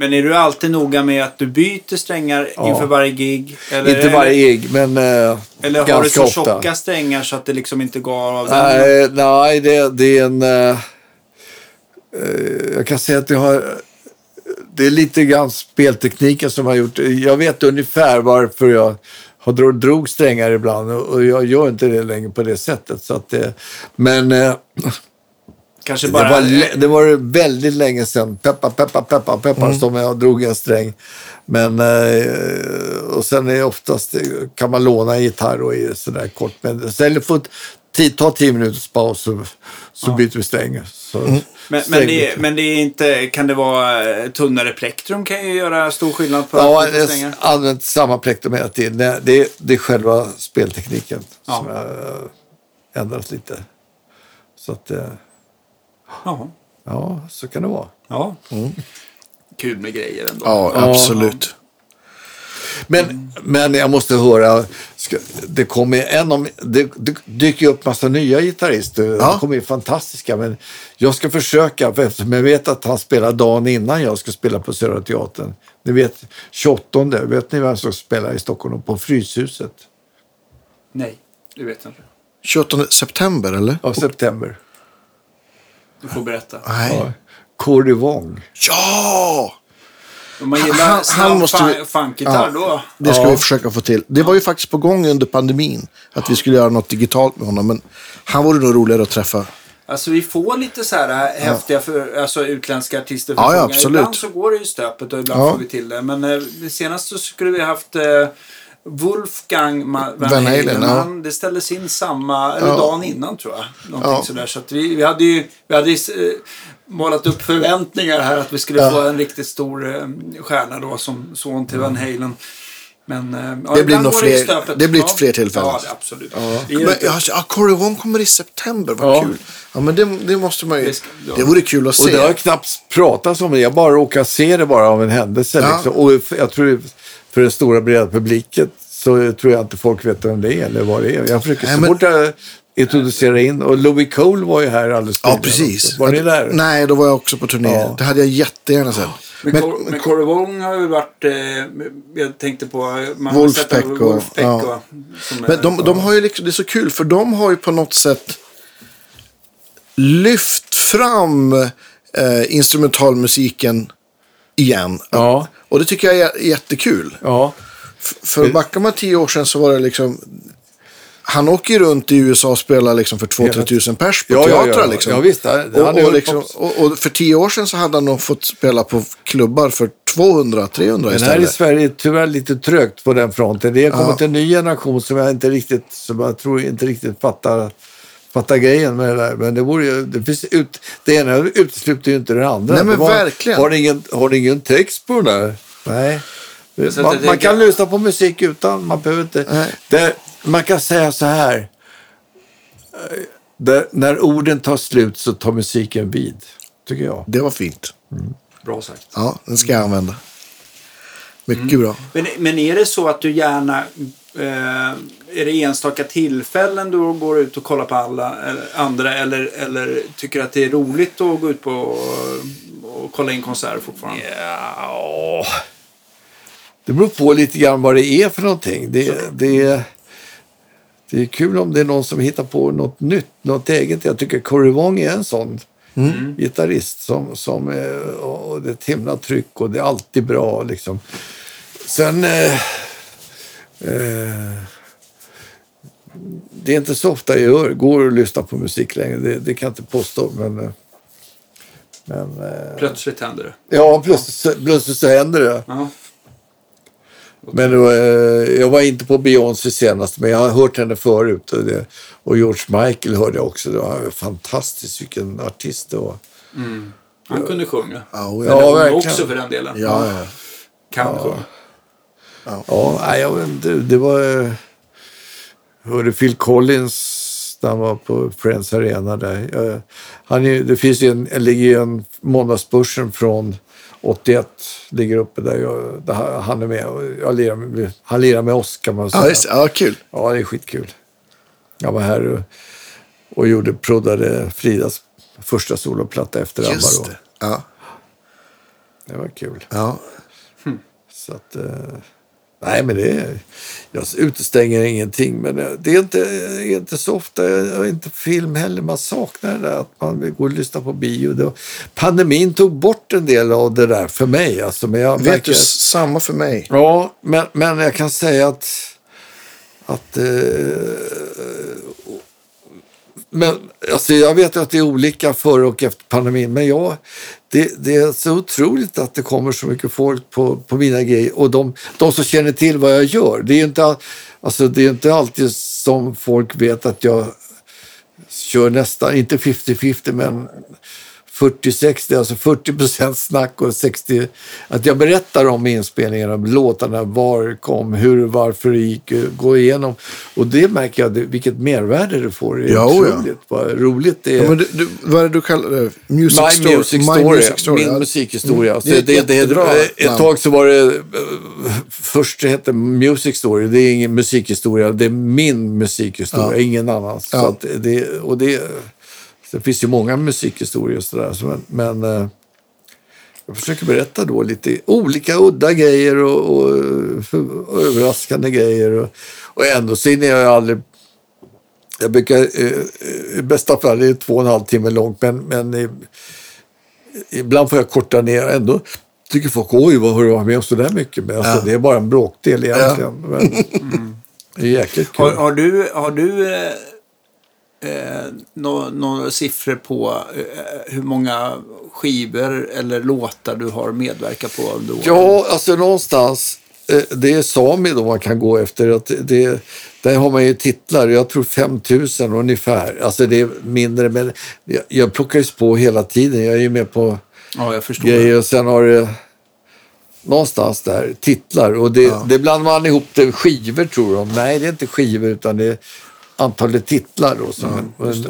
Men är du alltid noga med att du byter strängar Ja. inför varje gig? Eller, Inte varje gig, men uh, Eller har du så ofta. tjocka strängar så att det liksom inte går av den? Nej, nej det, det är en... eh, eh, jag kan säga att jag har... Det är lite grann speltekniken som har gjort... Jag vet ungefär varför jag har drog, drog strängar ibland och, och jag gör inte det längre på det sättet. Så att, det- men eh, Kanske det, bara... var, lä- det var väldigt länge sedan. Peppa, peppa, peppa, peppa som jag drog en sträng. Men, eh, och sen är det oftast, kan man låna en gitarr och är sådär kort. Men sen får ti- ta tio minuters paus så, så byter vi sträng. Så, men, men, sträng- det, men det är inte... Kan det vara eh, tunnare plektrum kan ju göra stor skillnad på Ja, jag använt samma plektrum hela tiden. Det, det, det är själva speltekniken Ja. som har eh, ändrats lite. Så att, Ja. ja, så kan det vara. ja. Kul med grejer ändå. Ja, Ja. absolut. Men, men jag måste höra, ska, det kommer en om, det, det dyker upp massa nya gitarrister. Ja. De kommer ju fantastiska, men jag ska försöka, för eftersom jag vet att han spelar dagen innan jag ska spela på Södra Teatern. Ni vet, 28, vet ni vem som spelar i Stockholm på Fryshuset? Nej, det vet jag inte. 28 september, eller? Av september. Du får berätta. Nej. Ja. Corey Wong. Ja! Om man Han- gillar han snabb måste funkgitarr Ja. då. Det ska Ja. vi försöka få till. Det var ju faktiskt på gång under pandemin att vi skulle göra något digitalt med honom. Men han vore nog roligare att träffa. Alltså vi får lite så här äh, häftiga för, alltså, utländska artister för Ja, ja, absolut. Ibland så går det ju stöpet och ibland Ja. får vi till det. Men eh, senast så skulle vi haft eh, Wolfgang Ma- Van Van Halen. Halen, ja. han, det ställdes in samma, eller Ja. dagen innan tror jag. Någonting Ja. sådär. Så att vi, vi hade ju vi hade ju, eh, målat upp förväntningar här att vi skulle Ja. få en riktigt stor eh, stjärna då som son till Van Halen. Men eh, ja, Det blir nog fler- stöpet. det blir ja. fler tillfällen. Ja, det, absolut. Är Men, ja, ja, Corey Wong kommer i september, vad Ja. kul. Ja, men det, det måste man ju... Det ska- ja. Det vore kul att Och se. det har knappt pratats om det. Jag bara råkar se det bara av en händelse. Ja. Liksom. Och jag tror för den stora breda publiken så tror jag inte folk vet vem det är eller vad det är. Jag försöker Nej, så men- fort jag introducerar in. Och Louis Cole var ju här alldeles Ja, precis. också. Var ni där? Nej, då var jag också på turné. Ja. Det hade jag jättegärna sett. Men, Men, Cor- men Corey Wong har ju varit, eh, jag tänkte på, man har Wolfpack och- Wolfpack ja. och, men är- de, de har ju liksom, det är så kul, för de har ju på något sätt lyft fram eh, instrumentalmusiken igen. Ja. Och det tycker jag är jättekul. Ja. För backar man tio år sedan så var det liksom... Han åker ju runt i USA och spelar liksom för 2-3 tusen pers på Ja, ja, teatrar. ja. Liksom. Ja, visst, han- han och, och, liksom, och, och för tio år sedan så hade han nog fått spela på klubbar för 200-300 Men här i istället. Sverige är det tyvärr lite trögt på den fronten. Det har Ja. kommit en ny generation som jag inte riktigt, som jag tror inte riktigt fattar, fattar grejen med det där. Men det vore ju, det finns ut, det ena utesluter ju inte det andra. Nej, men det verkligen. Har ni ingen, har ni ingen text på den där? Nej. Man, man kan lyssna på musik utan, man behöver inte. Nej. Det, man kan säga så här. Eh, Där, när orden tar slut så tar musiken vid, tycker jag. Det var fint. Bra sagt. Ja, den ska jag använda. Mycket Mm. bra. Men, men är det så att du gärna, eh, är det enstaka tillfällen du går ut och kollar på alla eller, andra eller, eller tycker att det är roligt att gå ut på och, och kolla in konserter fortfarande? Ja, det beror på lite grann vad det är för någonting. Det, det, det är kul om det är någon som hittar på något nytt, något eget. Jag tycker Corey Wong är en sån gitarrist som, som är, och det är ett himla tryck och det är alltid bra. Liksom. Sen... Eh, eh, det är inte så ofta jag gör, går och lyssnar på musik längre. Det, det kan jag inte påstå. Men, eh, men, eh, Plötsligt händer det. Ja, plötsligt, plötsligt så händer det. Ja. Men eh, jag var inte på Beyoncé senast, men jag har hört henne förut. Och, det, och George Michael hörde jag också. Det var fantastiskt, vilken artist det var. Han kunde sjunga. Ja, och Ja, jag, Hon verkligen. också för den delen. ja, ja. Kan sjunga. Ja, nej, jag vet inte, det var... hörde Phil Collins när han var på Friends Arena där. Han är, det finns ju en, ligger en Måndagsbörsen från 81 ligger uppe där, jag, där han är med. Jag lirar med, han lirar med oss kan man säga. Ja, just, ja, kul. Ja, det är skitkul. Jag var här och, och gjorde, proddade Fridas första soloplatta efter ABBA. Just då. det. Ja, Det var kul. ja. Så att, eh, nej, men det är, jag utestänger ingenting. Men eh, det är inte, inte så ofta, jag är inte film heller. Man saknar det där att man vill gå och lyssna på bio. Var, pandemin tog bort en del av det där för mig. Alltså, men jag Vet märker du, samma för mig. Ja, men, men jag kan säga att... att eh, men alltså jag vet att det är olika före och efter pandemin, men jag, det, det är så otroligt att det kommer så mycket folk på, på mina grejer. Och de, de som känner till vad jag gör. Det är inte, alltså det är inte alltid som folk vet att jag kör nästan, inte 50-50, men 40-60, alltså 40 procent snack och 60... Att jag berättar om inspelningarna, låtarna, var kom, hur, varför det gick, gå igenom. Och det märker jag, det, vilket mervärde det får. Det är Ja, oh ja. otroligt vad roligt det är. Ja, men du, du, vad är det du kallar det? Music My story? Music My Story, Music Story, min ja. musikhistoria. Mm. Så Det är det, det, jättebra ett tag så var det, först det hette Music Story, det är ingen musikhistoria, det är min musikhistoria, Ja. ingen annans. Ja. Så det, och det, det finns ju många musikhistorier och sådär, så men, men eh, jag försöker berätta då lite olika udda grejer och, och, och överraskande grejer. Och, och ändå så hinner jag aldrig jag brukar, eh, i bästa fall är det två och en halv timme långt, men, men ibland får jag korta ner ändå. Tycker folk, oj vad har du varit med om så där mycket? Men alltså, Ja. det är bara en bråkdel egentligen. Men, Det är jäkligt kul. Har, har du, har du eh, några nå siffror på eh, hur många skivor eller låtar du har medverkat på under åren? Ja, alltså någonstans. eh, Det är Sami då man kan gå efter. Att det, där har man ju titlar. Jag tror 5000 ungefär. Alltså det är mindre. Men jag, jag plockar ju på hela tiden. Jag är ju med på Ja, jag förstår. grejer. Och sen har det någonstans där titlar. Och det, det blandar man ihop det skivor tror de. Nej, det är inte skivor utan det är antalet titlar. Då, så men, men,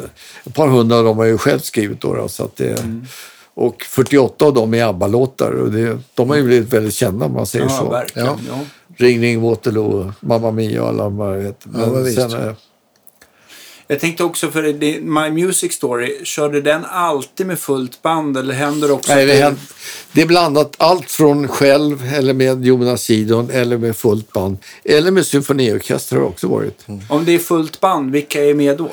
ett par hundra av dem har jag ju själv skrivit. Då, då, så att det, Mm. Och 48 av dem är ABBA-låtar. Och det, de har ju blivit väldigt kända om man säger Ja, så. verkligen. Ja. Ja. Ring Ring Waterloo, Mamma Mia och alla de här. Ja, men visst. sen, eh, Jag tänkte också för det, My Music Story, körde den alltid med fullt band eller händer också? Nej, det, hänt, det är blandat allt från själv eller med Jonas Sidon eller med fullt band. Eller med symfoniorkester har det också varit. Om det är fullt band, vilka är med då?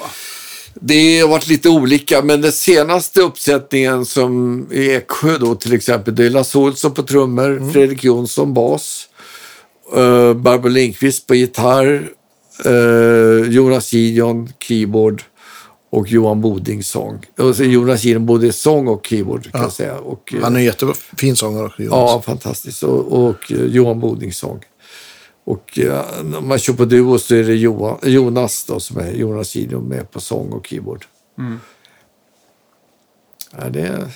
Det har varit lite olika, men den senaste uppsättningen som i Eksjö då till exempel, det är Lasse Olsson på trummor, Fredrik Jonsson bas, uh, Barbro Lindqvist på gitarr, uh, Jonas Gideon keyboard och Johan Boding sång. Jonas Gideon både sång och keyboard kan jag säga. Och, eh, Han är en jättefin sångare också. Jonas. Ja, fantastiskt. Och, och eh, Johan Boding sång. Och eh, om man kör på duo så är det Johan, Jonas då som är Jonas Gideon med på sång och keyboard. Ja, det,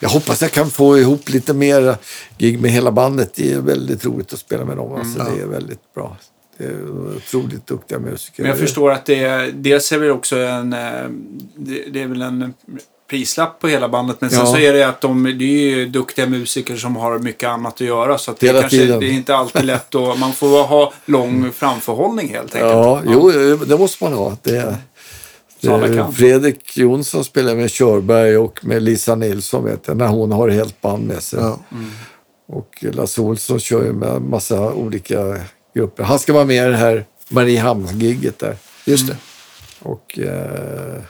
jag hoppas jag kan få ihop lite mer gig med hela bandet. Det är väldigt roligt att spela med dem. Alltså, Det är väldigt bra. Är otroligt duktiga musiker. Men jag förstår att det är, dels är det också en, eh, det, är väl en prislapp på hela bandet. Men sen Ja. så är det att de, det är ju duktiga musiker som har mycket annat att göra. Så att det, Hela kanske, tiden. det är inte alltid lätt och man får ha lång framförhållning helt enkelt. Ja, jo, det måste man ha. Det, det. Fredrik Jonsson spelar med Körberg och med Lisa Nilsson vet jag, när hon har helt band med sig. Ja. Och Lasse Olsson kör ju med massa olika grupper. Han ska vara med i det här Mariehamn-gigget där. Just det. Och eh,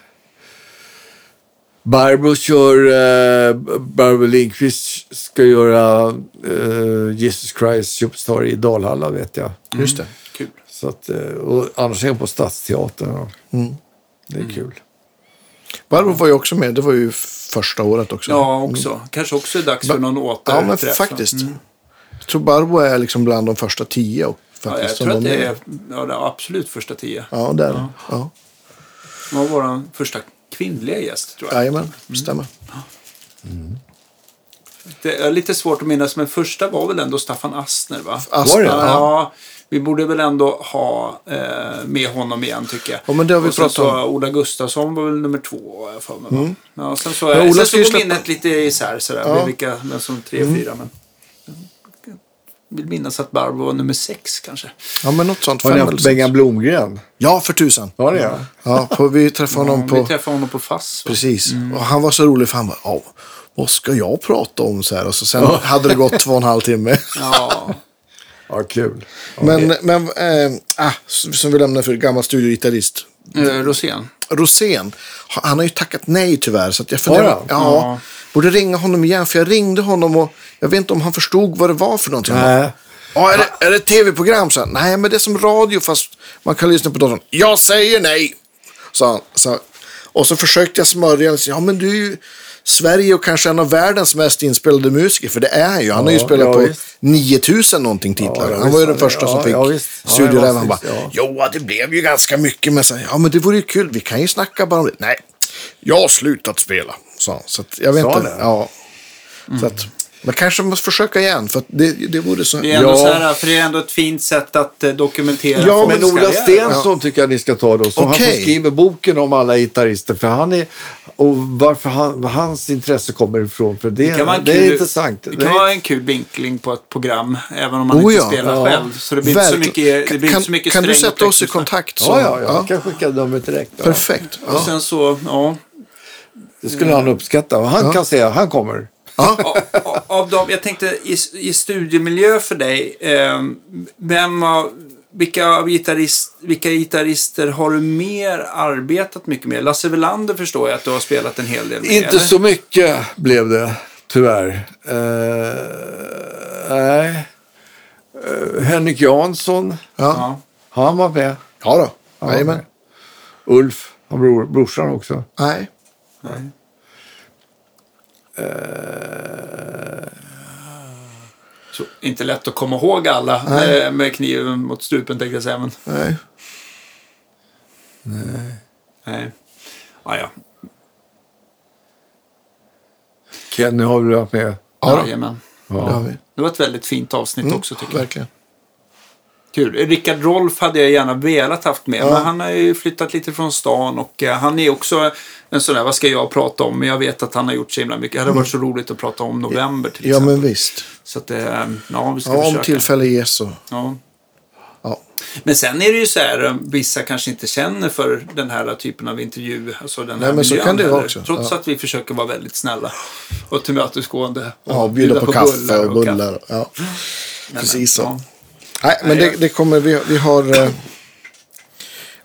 Barbro kör, eh, Barbro Lindqvist ska göra eh, Jesus Christ Superstar i Dalhalla vet jag. Just det. Kul. Så att, eh, och annars är hon på Stadsteatern. och Mm. Det är kul. Barbro var ju också med. Det var ju första året också. Ja, också. Kanske också är dags för någon åter. Ja, men faktiskt. Mm. Jag tror Barbro är liksom bland de första tio. Och, Ja, faktiskt, jag som tror att de det är ja, det är absolut första tio. Ja, där. Ja. Ja. Det var vår första kvinnliga gäst, tror jag. Jajamän, stämmer. Det är lite svårt att minnas, men första var väl ändå Staffan Astner, va? Astner, Var det? Ja, ja. vi borde väl ändå ha eh, med honom igen, tycker jag. Ja, men det har vi och sen pratat så om. Mm. Ola Gustafsson var väl nummer två, jag för mig. va? Ja, sen så, Men Ola sen så går släppa- minnet lite isär, sådär, Ja. Mm. vilka, vem som tre, fyra, men... Vill minnas att Barbro var nummer sex, kanske. Ja, men något sånt. Har ni haft. Bengan Blomgren? Ja, för tusan. Har ni ja. Ja, på, vi träffade honom Ja, Vi på... träffade honom på FASS. Precis. Och han var så rolig för han bara, vad ska jag prata om så här? Och så sen hade det gått två och en halv timme. Ja, Ja, kul. Men, men äh, ah, som vi lämnar för gammal studiogitarrist. Eh, Rosén. Rosén, han har ju tackat nej tyvärr. Så att jag funderar, Har han? ja, Ja. borde ringa honom igen. För jag ringde honom och jag vet inte om han förstod vad det var för någonting. Nej. Ja, är det, är det tv-program? Så nej, men det är som radio fast man kan lyssna på datorn. Jag säger nej! sa han. Så, och så försökte jag smörja och säga, ja men du är ju Sverige och kanske en av världens mest inspelade musiker. För det är han ju. Han har ju Ja, spelat ja, på visst. 9000 någonting titlar. Ja, ja, han var ju den första ja, som fick ja, visst. Ja, studioräv. ja, Han bara, ja. jo det blev ju ganska mycket. Men så, ja men det vore ju kul. Vi kan ju snacka bara om det. Nej, Jag har slutat spela, sa han. Så att, jag vet Sa inte. det? Ja. Så att, men kanske måste försöka igen, för att det, det vore så... Det är, ändå Ja. så här, för det är ändå ett fint sätt att eh, dokumentera Ja, Men Ola. Stensson tycker jag ni ska ta då. Som han Okej. som skriver boken om alla gitarrister. För han är, och varför han, hans intresse kommer ifrån. För det, Det kan vara en det är kul- intressant. Det Det kan är- vara en kul vinkling på ett program, även om man Oh inte ja, spelar ja. själv. Så det blir inte så mycket, det blir kan, så mycket kan du och sätta oss i kontakt? Så, ja, ja, ja, jag kan skicka numret direkt. Ja. Perfekt. Och Ja. sen så, ja. Det skulle han uppskatta. Och han kan säga, han kommer. Ja. A- Av dem, jag tänkte i, i studiemiljö för dig, eh, vem av, vilka, gitarrist, vilka gitarrister har du mer arbetat mycket med? Lasse Welander förstår jag att du har spelat en hel del med. Inte eller? så mycket blev det, tyvärr. Eh, nej. Eh, Henrik Jansson, Ja. Ja. han var med. ja då. Han Jajamän. Ulf, han bror, brorsan också. Nej. Så, inte lätt att komma ihåg alla Nej. eh, med kniven mot strupen tänkte jag säga. Men, Nej. nej. Ja, ja. Kenny har väl varit med. Ja. Jajamän. Vi. Det var ett väldigt fint avsnitt Mm, också tycker jag. Verkligen. Kul. Rickard Rolf hade jag gärna velat haft med. Ja. Men han har ju flyttat lite från stan och eh, han är också en sån där, vad ska jag prata om? Men jag vet att han har gjort så himla mycket. Det hade varit så roligt att prata om november till Mm. Ja, exempel. men visst. Så att, eh, ja, vi ska Ja, om försöka. tillfälle ges så. Ja. Ja. Men sen är det ju så här, eh, vissa kanske inte känner för den här typen av intervju. Alltså den här Nej, men så kan det vara också. Trots Ja. att vi försöker vara väldigt snälla och tillmötesgående. Ja, bjuda på, kaffe och kaffe. bullar. Ja. Precis så. ja. Nej, men det, det kommer, vi, vi har...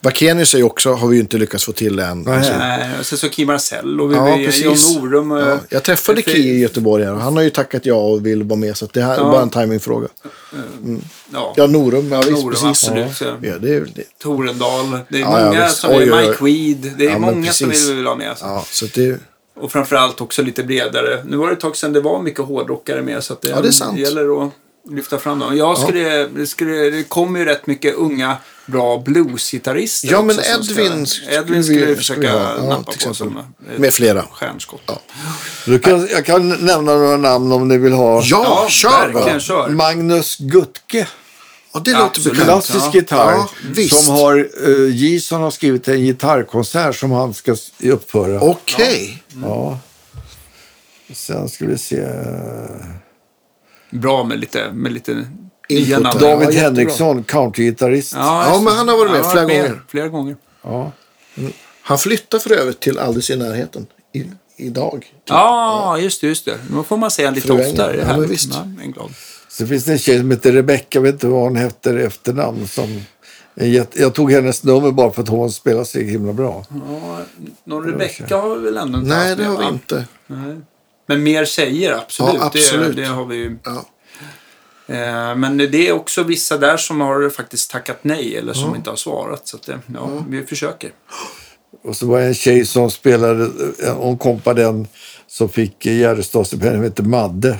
Eh, Vakenius är ju också, har vi ju inte lyckats få till än. Nej. Alltså, Nej, sen så Kim Marcel och vi, Ja, vi. John Norum. eh, ja, jag träffade Ki i Göteborg här och han har ju tackat ja och vill vara med. Så att det här är Ja. bara en timingfråga. Ja, Ja, Norum, ja visst, Norum, precis. absolut. Ja, det, är- det, Torendal. Det är Ja, ja, många som Oj, oj. Mike Weed. Det är Ja, många som precis. vill, ha med. Alltså. ja, så att det, Och framförallt också lite bredare. Nu var det ett tag sedan det var mycket hårdrockare med. Så att det, Ja, det är sant. gäller att lyfta fram dem. Jag skulle, det, skulle, det kommer ju rätt mycket unga bra bluesgitarrister Ja, men Edvin ska, Edvin vi- skulle vi försöka. Ja, nappa på som Med flera. stjärnskott. Du kan, jag kan nämna några namn om ni vill ha. ja, kör verkligen, bara. kör. Magnus Gutke. Ja, det låter Absolut. bekant. Klassisk Ja. gitarr. Ja, som har, uh, Jason har skrivit en gitarrkonsert som han ska uppföra. Okej. Ja. Sen ska vi se. Bra med lite, med lite Input. David jättebra. Henriksson, countrygitarrist. Ja, Ja, men han har varit med Han flera gånger. Flera gånger. Ja. Han flyttar för övrigt till alldeles i närheten. I, idag. Ja, just det, just det. Nu får man säga lite Fru Engel. oftare. Ja, men visst. Ja, en glad. Så finns det en tjej som heter Rebecca, vet inte vad hon heter efternamn. Som jag tog hennes nummer bara för att hon spelar så himla bra. Ja, någon Rebecca har vi väl ändå inte Nej, haft det med, har vi inte. Nej. Men mer tjejer, absolut. Ja, absolut. Det, det har vi ju. Ja. Eh, men det är också vissa där som har faktiskt tackat nej eller som inte har svarat. Så att, det- ja, vi försöker. Och så var det en tjej som spelade, hon kompade den som fick Gärdestadsstipendium, hette Madde.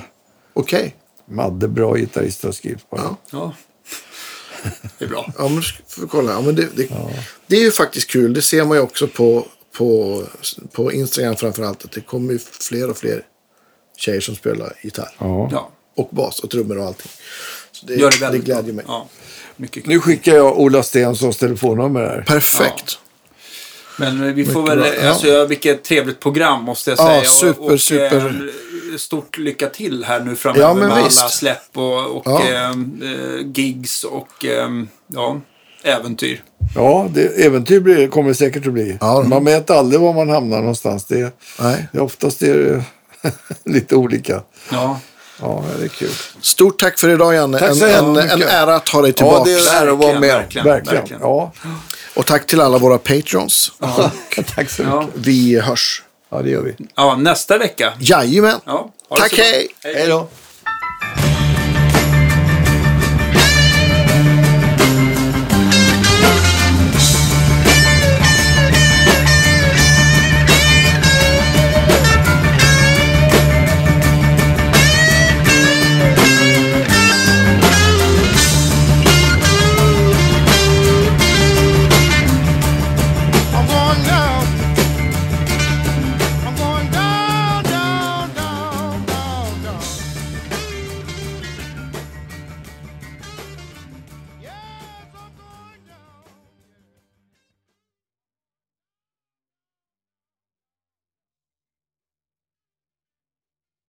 Okej. Madde, bra gitarrist har skrivit på. Ja. Ja. Det är bra. Ja, men vi kolla. Ja, men det, det, det är ju faktiskt kul. Det ser man ju också på, på, på Instagram framför allt. Att det kommer ju fler och fler tjejer som spelar gitarr. Ja. Ja, Och bas och trummor och allting. Så det, gör det det väldigt glädjer bra. mig. Ja. Nu skickar jag Ola Stenssons telefonnummer här. Perfekt. Men vi får Mycket väl, bra. Ja. alltså, vilket trevligt program måste jag Ja, säga. super, och, och, super. eh, Stort lycka till här nu framöver Ja, med visst. alla släpp och, och Ja. eh, eh, gigs och eh, ja, äventyr. Ja, det, äventyr blir, kommer det säkert att bli. Ja. Man vet aldrig var man hamnar någonstans. Det, Nej. det, oftast är det lite olika. Ja, Ja, det är kul. Stort tack för idag Janne. Tack En, så en, en ära att ha dig Ja, tillbaka. det är en ära att vara Verkligen, med. verkligen, Verkligen. verkligen. Ja. Och tack till alla våra patrons. Tack så mycket. ja. Vi hörs. Ja, det gör vi. ja, nästa vecka. Jajamän. Ja, Tack, hej. Hej då.